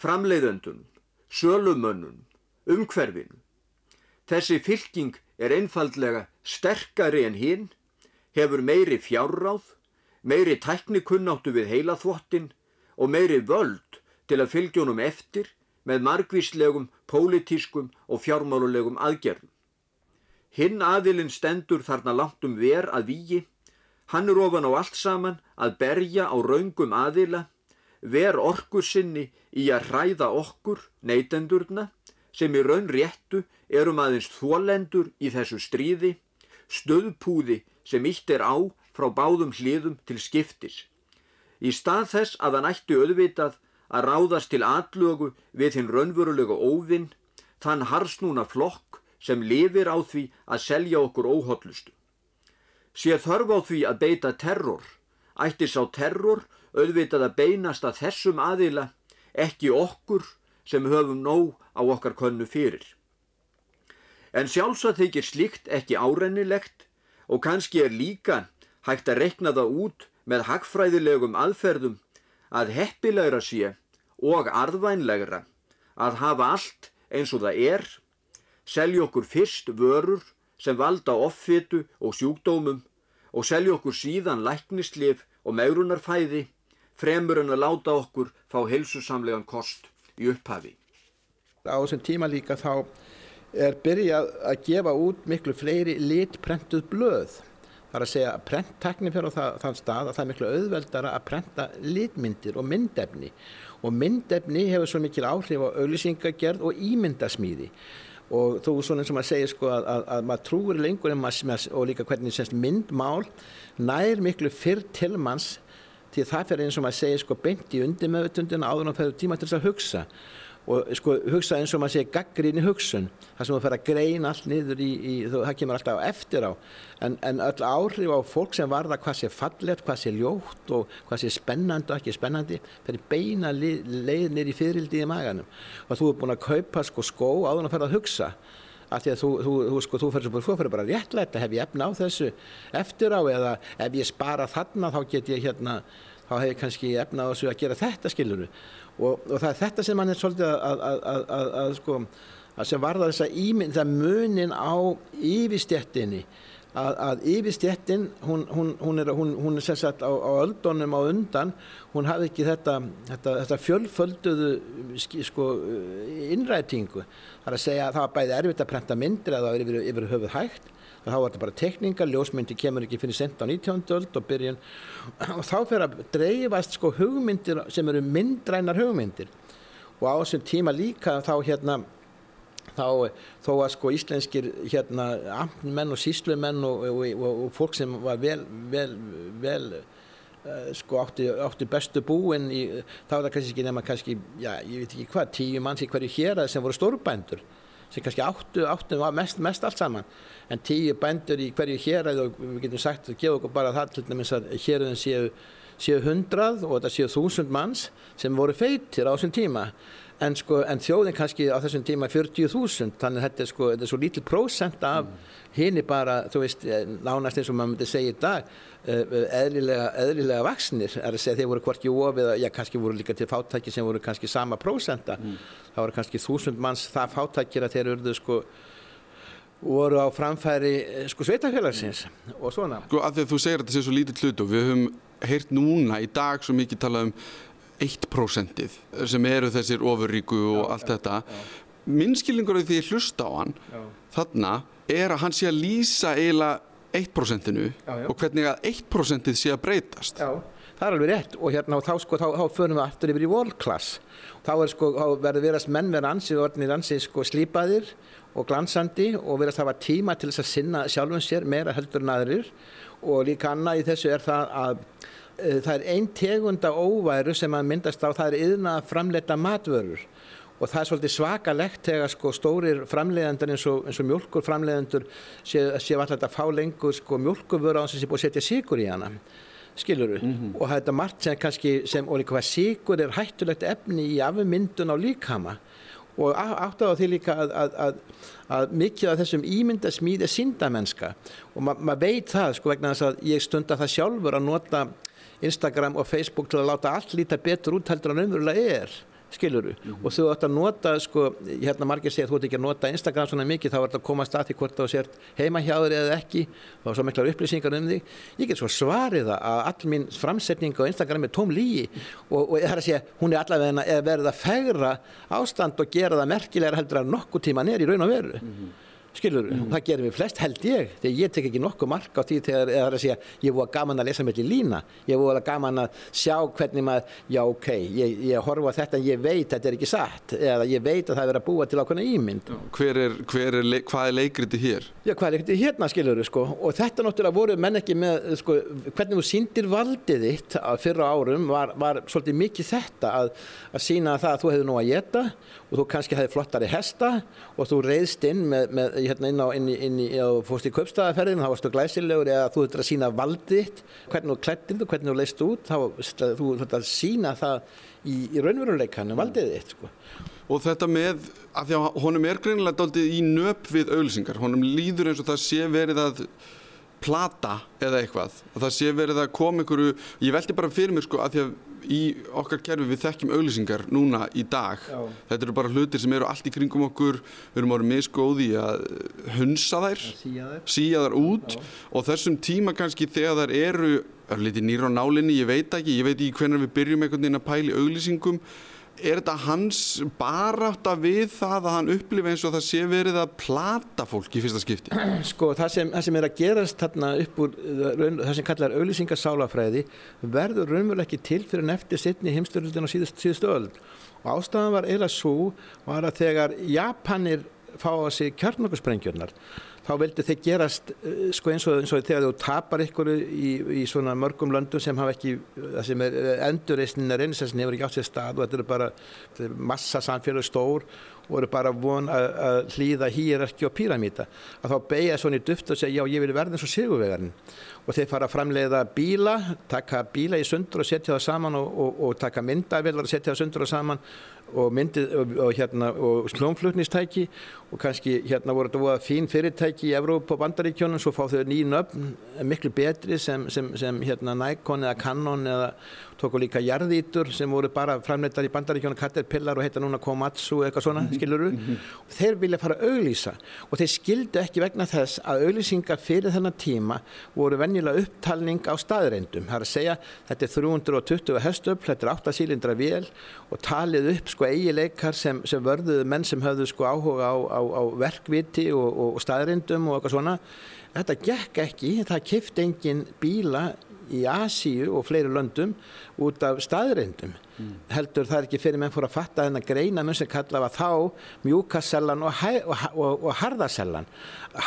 framleiðendun, sölumönnun, umhverfinu. Þessi fylking er einfaldlega sterkari en hinn, hefur meiri fjárráð, meiri tæknikunnáttu við heilaþvottin og meiri völd til að fylgjónum eftir með margvíslegum, pólitískum og fjármálulegum aðgerðum. Hinn aðilinn stendur þarna langt um ver að vígi, hann er ofan á allt saman að berja á raungum aðila, ver orkur sinni í að hræða okkur, neytendurna, sem í raun réttu erum aðeins þólendur í þessu stríði, stöðpúði sem ítt er á frá báðum hliðum til skiptis. Í stað þess að hann ætti auðvitað að ráðast til atlögu við hinn raunverulega óvinn, þann harsnúna flokk sem lifir á því að selja okkur óhóllustu. Sér þörf á því að beita terror, ætti sá terror auðvitað að beinast að þessum aðila, ekki okkur sem höfum nóg á okkar könnu fyrir. En sjálfsagt þykir slíkt ekki árennilegt og kannski er líka hægt að rekna það út með hagfræðilegum aðferðum að heppilegra sé og arðvænlegra að hafa allt eins og það er, selja okkur fyrst vörur sem valda offitu og sjúkdómum og selja okkur síðan læknislif og megrunarfæði fremur en að láta okkur fá heilsusamlegan kost í upphafi. Á þessum tíma líka þá er byrjað að gefa út miklu fleiri litprentuð blöð. Það er að segja að prenttekni fyrir það, þann stað að það er miklu auðveldara að prenta litmyndir og myndefni og myndefni hefur svo mikil áhrif á auðlýsingagerð og ímyndasmíði og þú svona eins og maður segir sko að, að, að maður trúir lengur en maður og líka hvernig semst myndmál nær miklu fyrr til manns því það fer eins og maður segir sko beint í undir meðutundina áður það fer tíma til þess að hugsa og sko hugsa eins og maður segir gaggríni hugsun það sem þú fer að greina allt niður í, í það kemur alltaf eftir á. En, en öll áhrif á fólk sem varða hvað sé fallet, hvað sé ljótt og hvað sé spennandi og ekki spennandi fer beina leið nýr í fyririldi í maganum. Og þú er búin að kaupa sko skó áður að fer að hugsa. Af því að þú, þú, þú, sko, þú fyrir, fyrir bara réttlætt að hef ég efna á þessu eftir á eða ef ég spara þarna þá get ég hérna þá hef ég kannski efna á þessu að gera þetta skiluru og, og það er þetta sem hann er svolítið að, að, að, að sko að sem varða ímynd, það munin á yfirstjettinni að, að yfirstjettin hún, hún, hún er, hún er sérsagt á, á öldunum á undan hún hafði ekki þetta, þetta, þetta fjölfölduðu sko, innrætingu. Það er að segja að það var bæði erfitt að prenta myndir að það var yfir, yfir höfuð hægt þá var þetta bara tekningar, ljósmyndi kemur ekki fyrir sent á 19. öld og byrjun og þá fyrir að dreifast sko hugmyndir sem eru myndrænar hugmyndir og á þessum tíma líka þá hérna þá þó að sko íslenskir hérna amtmenn og síslumenn og, og, og, og fólk sem var vel, vel, vel uh, sko átti, átti bestu búin í, þá var það kannski ekki nema kannski, já ég veit ekki hvað, tíu manns í hverju hér sem voru stórbændur sem kannski áttu, áttu mest, mest allt saman. En tíu bændur í hverju hér og við getum sagt, gefa okkur bara það til dæmis að hérðin séu séu hundrað og þetta séu þúsund manns sem voru feitir á þessum tíma en, sko, en þjóðin kannski á þessum tíma 40.000 þannig að þetta er, sko, þetta er svo lítil prósent af mm. hini bara, þú veist, eh, nánast eins og maður myndi segja í dag eh, eðlilega, eðlilega vaksnir er að segja þeir voru hvorki ofið, já kannski voru líka til fátæki sem voru kannski sama prósenta mm. það voru kannski þúsund manns það fátækir að þeir urðu sko voru á framfæri eh, sko sveitafélagsins og svona Sko að því að þú segir að þetta sé svo lítið hlut og við höfum heyrt núna í dag svo mikið talað um 1% sem eru þessir ofurríku og já, allt já, þetta. minnskilningur af því að hlusta á hann já. þarna er að hann sé að lýsa eiginlega 1%inu og hvernig að 1% sé að breytast. Já, það er alveg rétt og hérna og þá sko, þá, þá förum við aftur yfir í world class. Þá, sko, þá verður verðast menn verða ansið og orðinir ansið sko slípaðir og glansandi og verðast hafa tíma til þess að sinna sjálfum sér meira heldur en aðrir. Og líka annað í þessu er það að það er einn tegunda óværu sem að myndast á, það er yðna að framleita matvörur. Og það er svolítið svakalegt þegar sko stórir framleiðendur eins og, og mjölkur framleiðendur séu sé alltaf að fá lengur sko mjölkuvöru á þess að sé búið að setja síkur í hana. Skiluru mm -hmm. og það er þetta margt sem kannski sem og líka hvað síkur er hættulegt efni í afmyndun á líkama. Og átt á því líka að, að, að, að mikið af þessum ímyndasmíð er síndamennska og ma maður veit það sko vegna þess að ég stunda það sjálfur að nota Instagram og Facebook til að láta allt líta betur út heldur en umverulega er skiluru mm -hmm. og þú ætti að nota sko, hérna margir segja að þú ætti ekki að nota Instagram svona mikið þá er þetta að koma að til hvort þá sért heima hjá þér eða ekki er svo miklar upplýsingar um þig. Ég get svo svarið það að all mín framsetning á Instagram er tóm lígi og, og það er að segja hún er allavega verða að fegra ástand og gera það merkilegar heldur að nokkuð tíma er í raun og veru. Mm -hmm skilur, mm. það gerum við flest held ég þegar ég tek ekki nokkuð mark á því þegar það er að segja ég voru gaman að lesa mellir lína ég voru gaman að sjá hvernig maður já ok, ég, ég horfa þetta en ég veit þetta er ekki satt eða ég veit að það er verið að búa til ákveðna ímynd hver er, hver er, hvað er leikriti hér? Já, hvað er leikriti hérna skilur sko og þetta náttúrulega voru menn ekki með sko, hvernig þú síndir valdið þitt að fyrra árum var, var svolítið mikið þetta að, að sína það að þú hefði nú að geta og þú kannski hefði flottari hesta og þú reyðst inn með, með hérna inn á, inn í, inn í, á fórst í kaupstæðaferðin, þá varstu glæsilegur eða þú þurftir að sína valdið, hvernig þú klættir þú, hvernig þú leist út, þá þú þurftir að sína það í, í raunveruleikanum valdið þitt, sko. Og þetta með, af því að honum er greinilega doldið í nöp við auðlýsingar, honum líður eins og það sé verið að plata eða eitthvað, að það sé verið að koma einhverju, ég veldi bara fyrir mér sko að því að í okkar kerfi við þekkjum auglýsingar núna í dag Já. þetta eru bara hlutir sem eru allt í kringum okkur við erum árið miskóði að hunsa þær síja þær út Já. og þessum tíma kannski þegar þær eru, eru litið nýra á nálinni, ég veit ekki ég veit ekki hvernig við byrjum einhvern veginn að pæli auglýsingum er þetta hans baráta við það að hann upplifa eins og það sé verið að plata fólk í fyrsta skipti? Sko það sem, það sem er að gerast þarna upp úr það sem kallar auðlýsingarsálafræði verður raunveruleg ekki til fyrir en eftir sittni heimstöldin á síðust, síðustu öll og ástæðan var eða svo var að þegar Japanir fá á sig kjarnokkursprengjurnar þá vildu þeir gerast uh, sko eins og, eins og þegar þú tapar ykkur í, í svona mörgum löndum sem hafa ekki, það sem er endurreysnin er eins sem hefur ekki átt sér stað og þetta eru bara er massa samfélag stór og eru bara von að, hlýða hýrarki og píramíta að þá beigja svona í duft og segja já ég vil verða eins og sigurvegarinn. Og þeir fara að framleiða bíla taka bíla í sundur og setja það saman og, og, og taka myndavillar og setja það sundur og saman og myndið og, og hérna og slónflutnistæki og kannski hérna voru þetta fín fyrirtæki í Evrópa og Bandaríkjónum svo fá þau nýjum öfn miklu betri sem, sem, sem hérna Nikon eða Canon eða tóku líka jarðítur sem voru bara framleitar í Bandaríkjónum Caterpillar og heita núna Komatsu eitthvað svona skiluru mm -hmm. og þeir vilja fara að auglýsa og þeir skildu ekki vegna þess að auglýsingar fyrir þennan tíma voru venjulega upptalning á staðreindum það er að segja þetta er 320 hestöfl, þetta er 8 sílindra vél og talið upp sko eigileikar sem, sem vörðuðu menn sem höfðu sko áhuga á, á, á verkviti og, og staðreindum og eitthvað svona. Þetta gekk ekki, það kifti engin bíla í Asíu og fleiri löndum út af staðreindum mm. heldur það er ekki fyrir menn fór að fatta þennan greina mun sem kallaða þá mjúkasellan og, og, og, og harðasellan.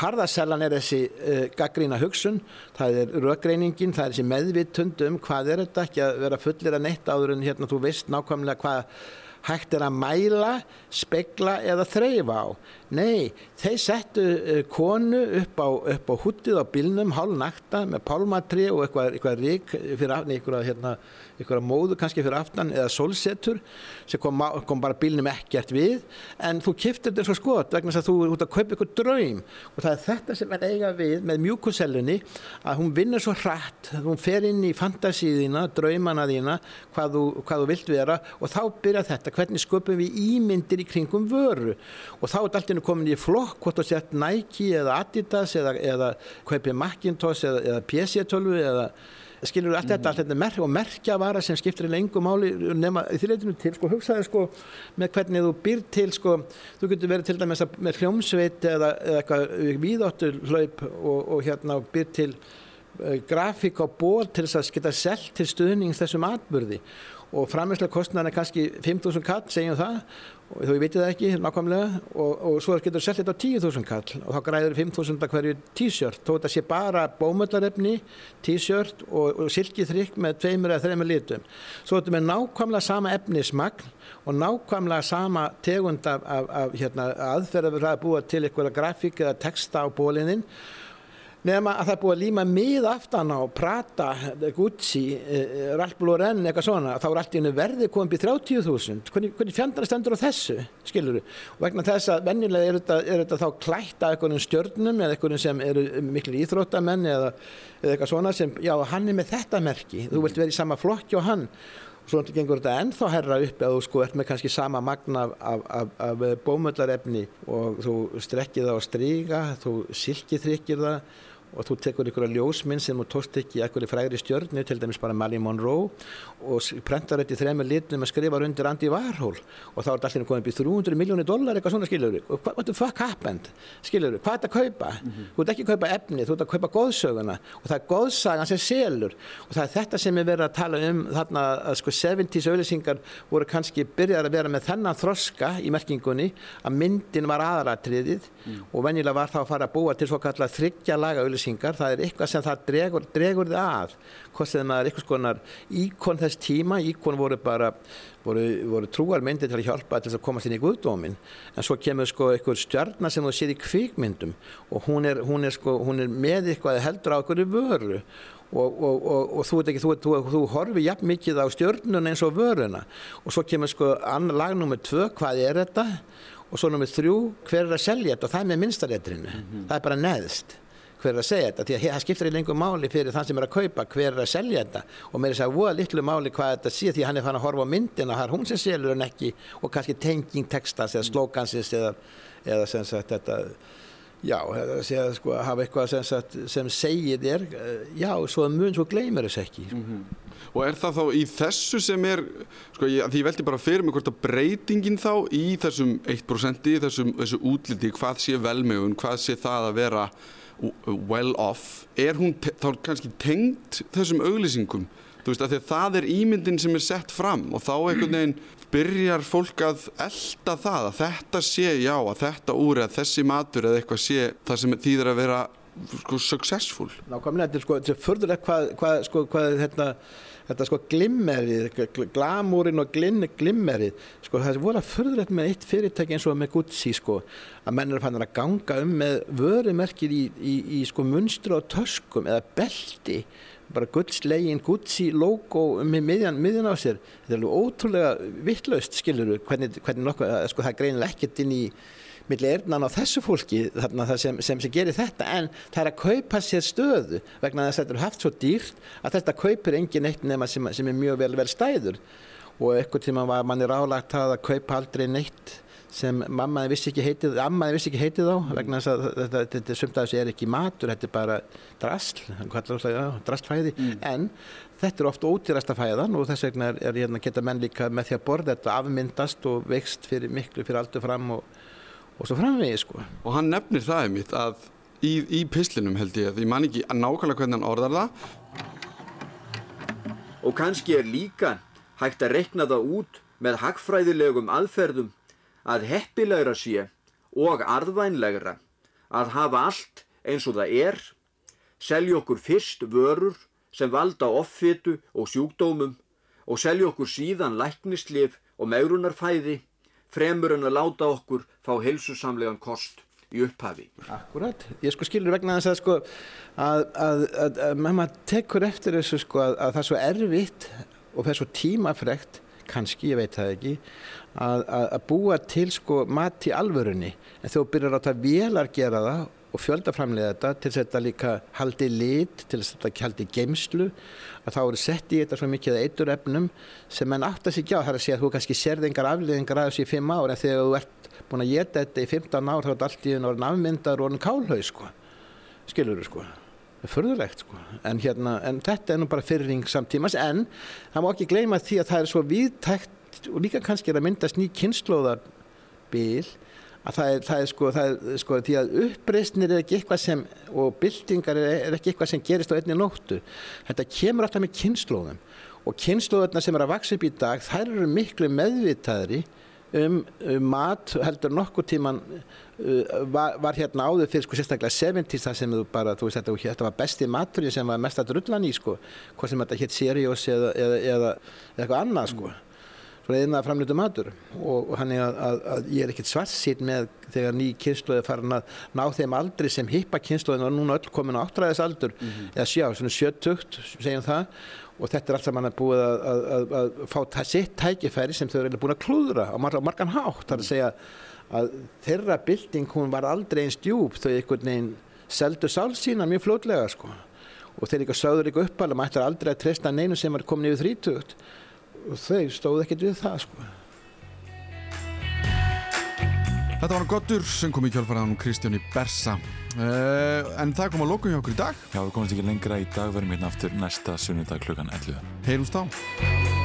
Harðasellan er þessi uh, gaggrína hugsun það er rökgreiningin, það er þessi meðvitund um hvað er þetta ekki að vera fullir að neitt áður en hérna þú veist nákvæmlega hvað hægt er að mæla, spegla eða þreyfa á. Nei, þeir settu uh, konu upp á, á húttið á bylnum, hálf nakta með pálmatri og eitthvað, eitthvað rík fyrir aftan, eitthvað, hérna, eitthvað móðu kannski fyrir aftan eða solsetur sem kom, kom bara bylnum ekkert við. En þú kiftir þetta svo skot vegna þess að þú er út að kaupa eitthvað draum. Og það er þetta sem er eiga við með mjúkusellunni að hún vinnur svo hratt, hún fer inn í fantasíðina, draumana þína, hvað þú, hvað þú vilt vera. Og þá byrja þetta, hvernig sköpum við ímyndir í kringum vöru? Og þá er allt komin í flokk hvort þú sett Nike eða Adidas eða, eða kaupið Macintosh eða, eða PC-tölvu eða skilur allt þetta, allt þetta mer og merkja vara sem skiptir í lengu máli nema því leitinu til, sko, hugsaði sko með hvernig þú býr til, sko þú getur verið til dæmis með hljómsveit eða, eða eitthvað víðóttur hlaup og, og hérna býr til uh, grafík á ból til þess að geta selgt til stuðnings þessum atbyrði og framherslega kostnæðan er kannski 5.000 kall, segjum það og þú veitir það ekki nákvæmlega. Og, og svo getur þú selgt þetta á 10.000 kall og þá græður 5.000 hverju t-shirt. Þó þetta sé bara bómöllarefni t-shirt og, og silkiþrygg með tveimur eða þreimur litum. Svo þetta með nákvæmlega sama efnismagn og nákvæmlega sama tegund af, af, af hérna, aðferðar að búa til eitthvað grafík eða texta á bólininn nefna að það er búið að líma mið aftan á Prata, Gucci, eh, Ralph Lauren eitthvað svona, þá er allt í hennu verði komið býð 30.000, hvernig, hvernig fjandar stendur á þessu, skilur þú, og vegna þess að venjulega er þetta, er þetta þá klætt af einhvern stjörnum eða einhvern sem eru miklu íþróttamenn eða, eða eitthvað svona sem, já hann er með þetta merki, þú vilt vera í sama flokki og hann. Og svo gengur þetta ennþá herra upp að þú sko ert með kannski sama magna af, af, af, af bómöllarefni og þú strekkir það á stryga, þú silkithrykkir það og þú tekur ykkur að ljósminn sem þú tókst ekki í ekkur frægri stjörnu, til dæmis bara Marilyn Monroe og prentar þetta í þremur litnum að skrifa undir Andy Warhol. Og þá er þetta allir komið upp í 300 miljónir dólar eitthvað svona við, og what the fuck happened? Skilur við, hvað er þetta að kaupa? Mm -hmm. þú ert ekki að kaupa efni, þú ert að kaupa góðsöguna og það er góðsagan sem selur. Og það er þetta sem er verið að tala um þarna að sko 70's auðlýsingar voru kannski byrjar að vera með þennan þroska í merkingunni að myndin var aðratriðið mm. og venjulega var það að fara að búa til svo kallar þryggja laga auðlýsingar, það er eitthvað sem það dregur, dregur þið að. Hvort sem það er eitthvað skonar íkon þess tíma, íkon voru bara voru, voru trúar myndir til að hjálpa til að komast inn í guðdómin en svo kemur sko eitthvað stjarnar sem þú séð í kvíkmyndum og hún er, hún er, sko, hún er með eitthvað heldur á eitthvað vöru. Og, og, og, og þú, ekki, þú, þú, þú horfi jafn mikið á stjörnun eins og vöruna. Og svo kemur sko lag nummið tvö, hvað er þetta? Og svo nummið þrjú, hver er að selja þetta? Og það er með minnstaréttrinu, mm -hmm. það er bara neðst hver er að segja þetta, því að það skiptir í lengur máli fyrir þann sem er að kaupa, hver er að selja þetta og mér er að voða litlu máli hvað þetta sé því hann er fann að horfa á myndina, það er hún sem selur en ekki og kannski tenging textans eða slókansins eða, eða sem sagt þetta Já, að sko, hafa eitthvað sem, sagt, sem segir þér, já, svo mun svo gleymur þess ekki. Mm -hmm. Og er það þá í þessu sem er, sko, ég, ég veldi bara fyrir mig hvort að breytingin þá í þessum 1% í þessum, þessu útliti, hvað sé velmögun, hvað sé það að vera well off, er hún þá kannski tengd þessum auglýsingum. Þú veist, að að það er ímyndin sem er sett fram og þá einhvern veginn byrjar fólk að elda það að þetta sé, já, að þetta úr eða þessi matur eða eitthvað sé það sem þýðir að vera sko successful. Nákvæmlega, þetta er sko, þetta er förðulegt hvað, hvað, sko, hvað hérna, þetta sko glimmerið, glamúrin og glinn, glimmerið, sko það voru að förðulegt með eitt fyrirtæki eins og með Gucci sko, að menn er fann að ganga um með vörumerkir í, í, í sko munstru á töskum eða belti bara guldslegin Gucci logo með miðjan, miðjan á sér. Þetta er alveg ótrúlega vittlaust skiluru hvernig, hvernig nokkuð, sko það er greinilega ekkert inn í milli erðnan á þessu fólki þarna sem, sem, sem gerir þetta. En það er að kaupa sér stöðu vegna þess að þetta er haft svo dýrt að þetta kaupir engin eitt nema sem, sem er mjög vel vel stæður. Og eitthvað tíma var manni rálagt að kaupa aldrei neitt sem mammaði vissi ekki heitið, ammaði vissi ekki heitið á vegna þess að þetta, þetta sumt að þessu er ekki matur, þetta er bara drasl, drastlfæði, mm. en þetta er ofta ódýrasta fæðan og þess vegna er, er hérna, geta menn líka með því að borða þetta afmyndast og vext fyrir miklu fyrir aldur fram og og svo framvegið sko. Og hann nefnir það einmitt að í, í pislinum held ég, ég man ekki nákvæmlega hvernig hann orðar það. Og kannski er líka hægt að rekna það út með hagfræðilegum aðferðum að heppilegra sé og arðvænlegra að hafa allt eins og það er, selja okkur fyrst vörur sem valda offitu og sjúkdómum og selja okkur síðan læknislif og megrunarfæði fremur en að láta okkur fá heilsusamlegan kost í upphafi. Akkurat, ég sko skilur vegna þess að sko að, að, að, að maður tekur eftir þessu sko að það er svo erfitt og það er svo tímafrekt, kannski, ég veit það ekki, að búa til sko mat í alvörunni en þú byrjar að það velar gera það og fjöldaframlega þetta til þess að þetta líka haldi lit, til þess að þetta haldi geimslu að þá eru sett í þetta svo mikið eitur efnum sem mann átt að sigja á. Það er að segja að þú kannski sérði engar afliðingar að þessu í fimm ár en þegar þú ert búin að geta þetta í 15 ár þá er þetta allt í orðin afmyndar og orðin kálhaug sko. Skilur þú sko förðulegt sko. En, hérna, en þetta er nú bara fyrring samtímas en það má ekki gleyma því að það er svo viðtækt og líka kannski er að myndast ný kynnslóðarbil að það er, það er sko, það er sko því að uppreysnir er ekki eitthvað sem og byltingar er, er ekki eitthvað sem gerist á einni nóttu. Þetta kemur alltaf með kynnslóðum og kynnslóðurna sem er að vaksa upp í dag þær eru miklu meðvitaðri um, um mat heldur nokkur tíman uh, var, var hérna áður fyrir sko sérstaklega 70's það sem þú bara, þú veist þetta, þetta var besti maturinn sem var mest að drullan í sko. Hvað sem þetta hétt Sirius eða, eða, eða, eða eitthvað annað sko svona einað framlýttu matur. Og, og hann er að, að, að ég er ekkert svartsýtt með þegar ný kynslu er farin að ná þeim aldrei sem hippa kynsluðin og núna öll komin á áttræðisaldur. Mm -hmm. eða sjá, svona sjötugt segjum það. Og þetta er alltaf mann að búið að, að fá sitt tækifæri sem þau eru búin að klúðra á margan, margan hátt. Þar að segja að þeirra bilding hún var aldrei eins djúb þau einhvern veginn seldu sálsína mjög flótlega sko. Og þeir líka sögður líka uppalum að þetta er aldrei að treysta neinu sem er komin yfir þrítugt þau stóðu ekkert við það sko. Þetta var gottur sem kom í kjálfaraðan Kristjáni Bersa. Uh, en það kom að lóku hjá okkur í dag. Já, við komumst ekki lengra. Í dag, verðum hérna aftur næsta sunnudag klukkan 11 Heyrumst á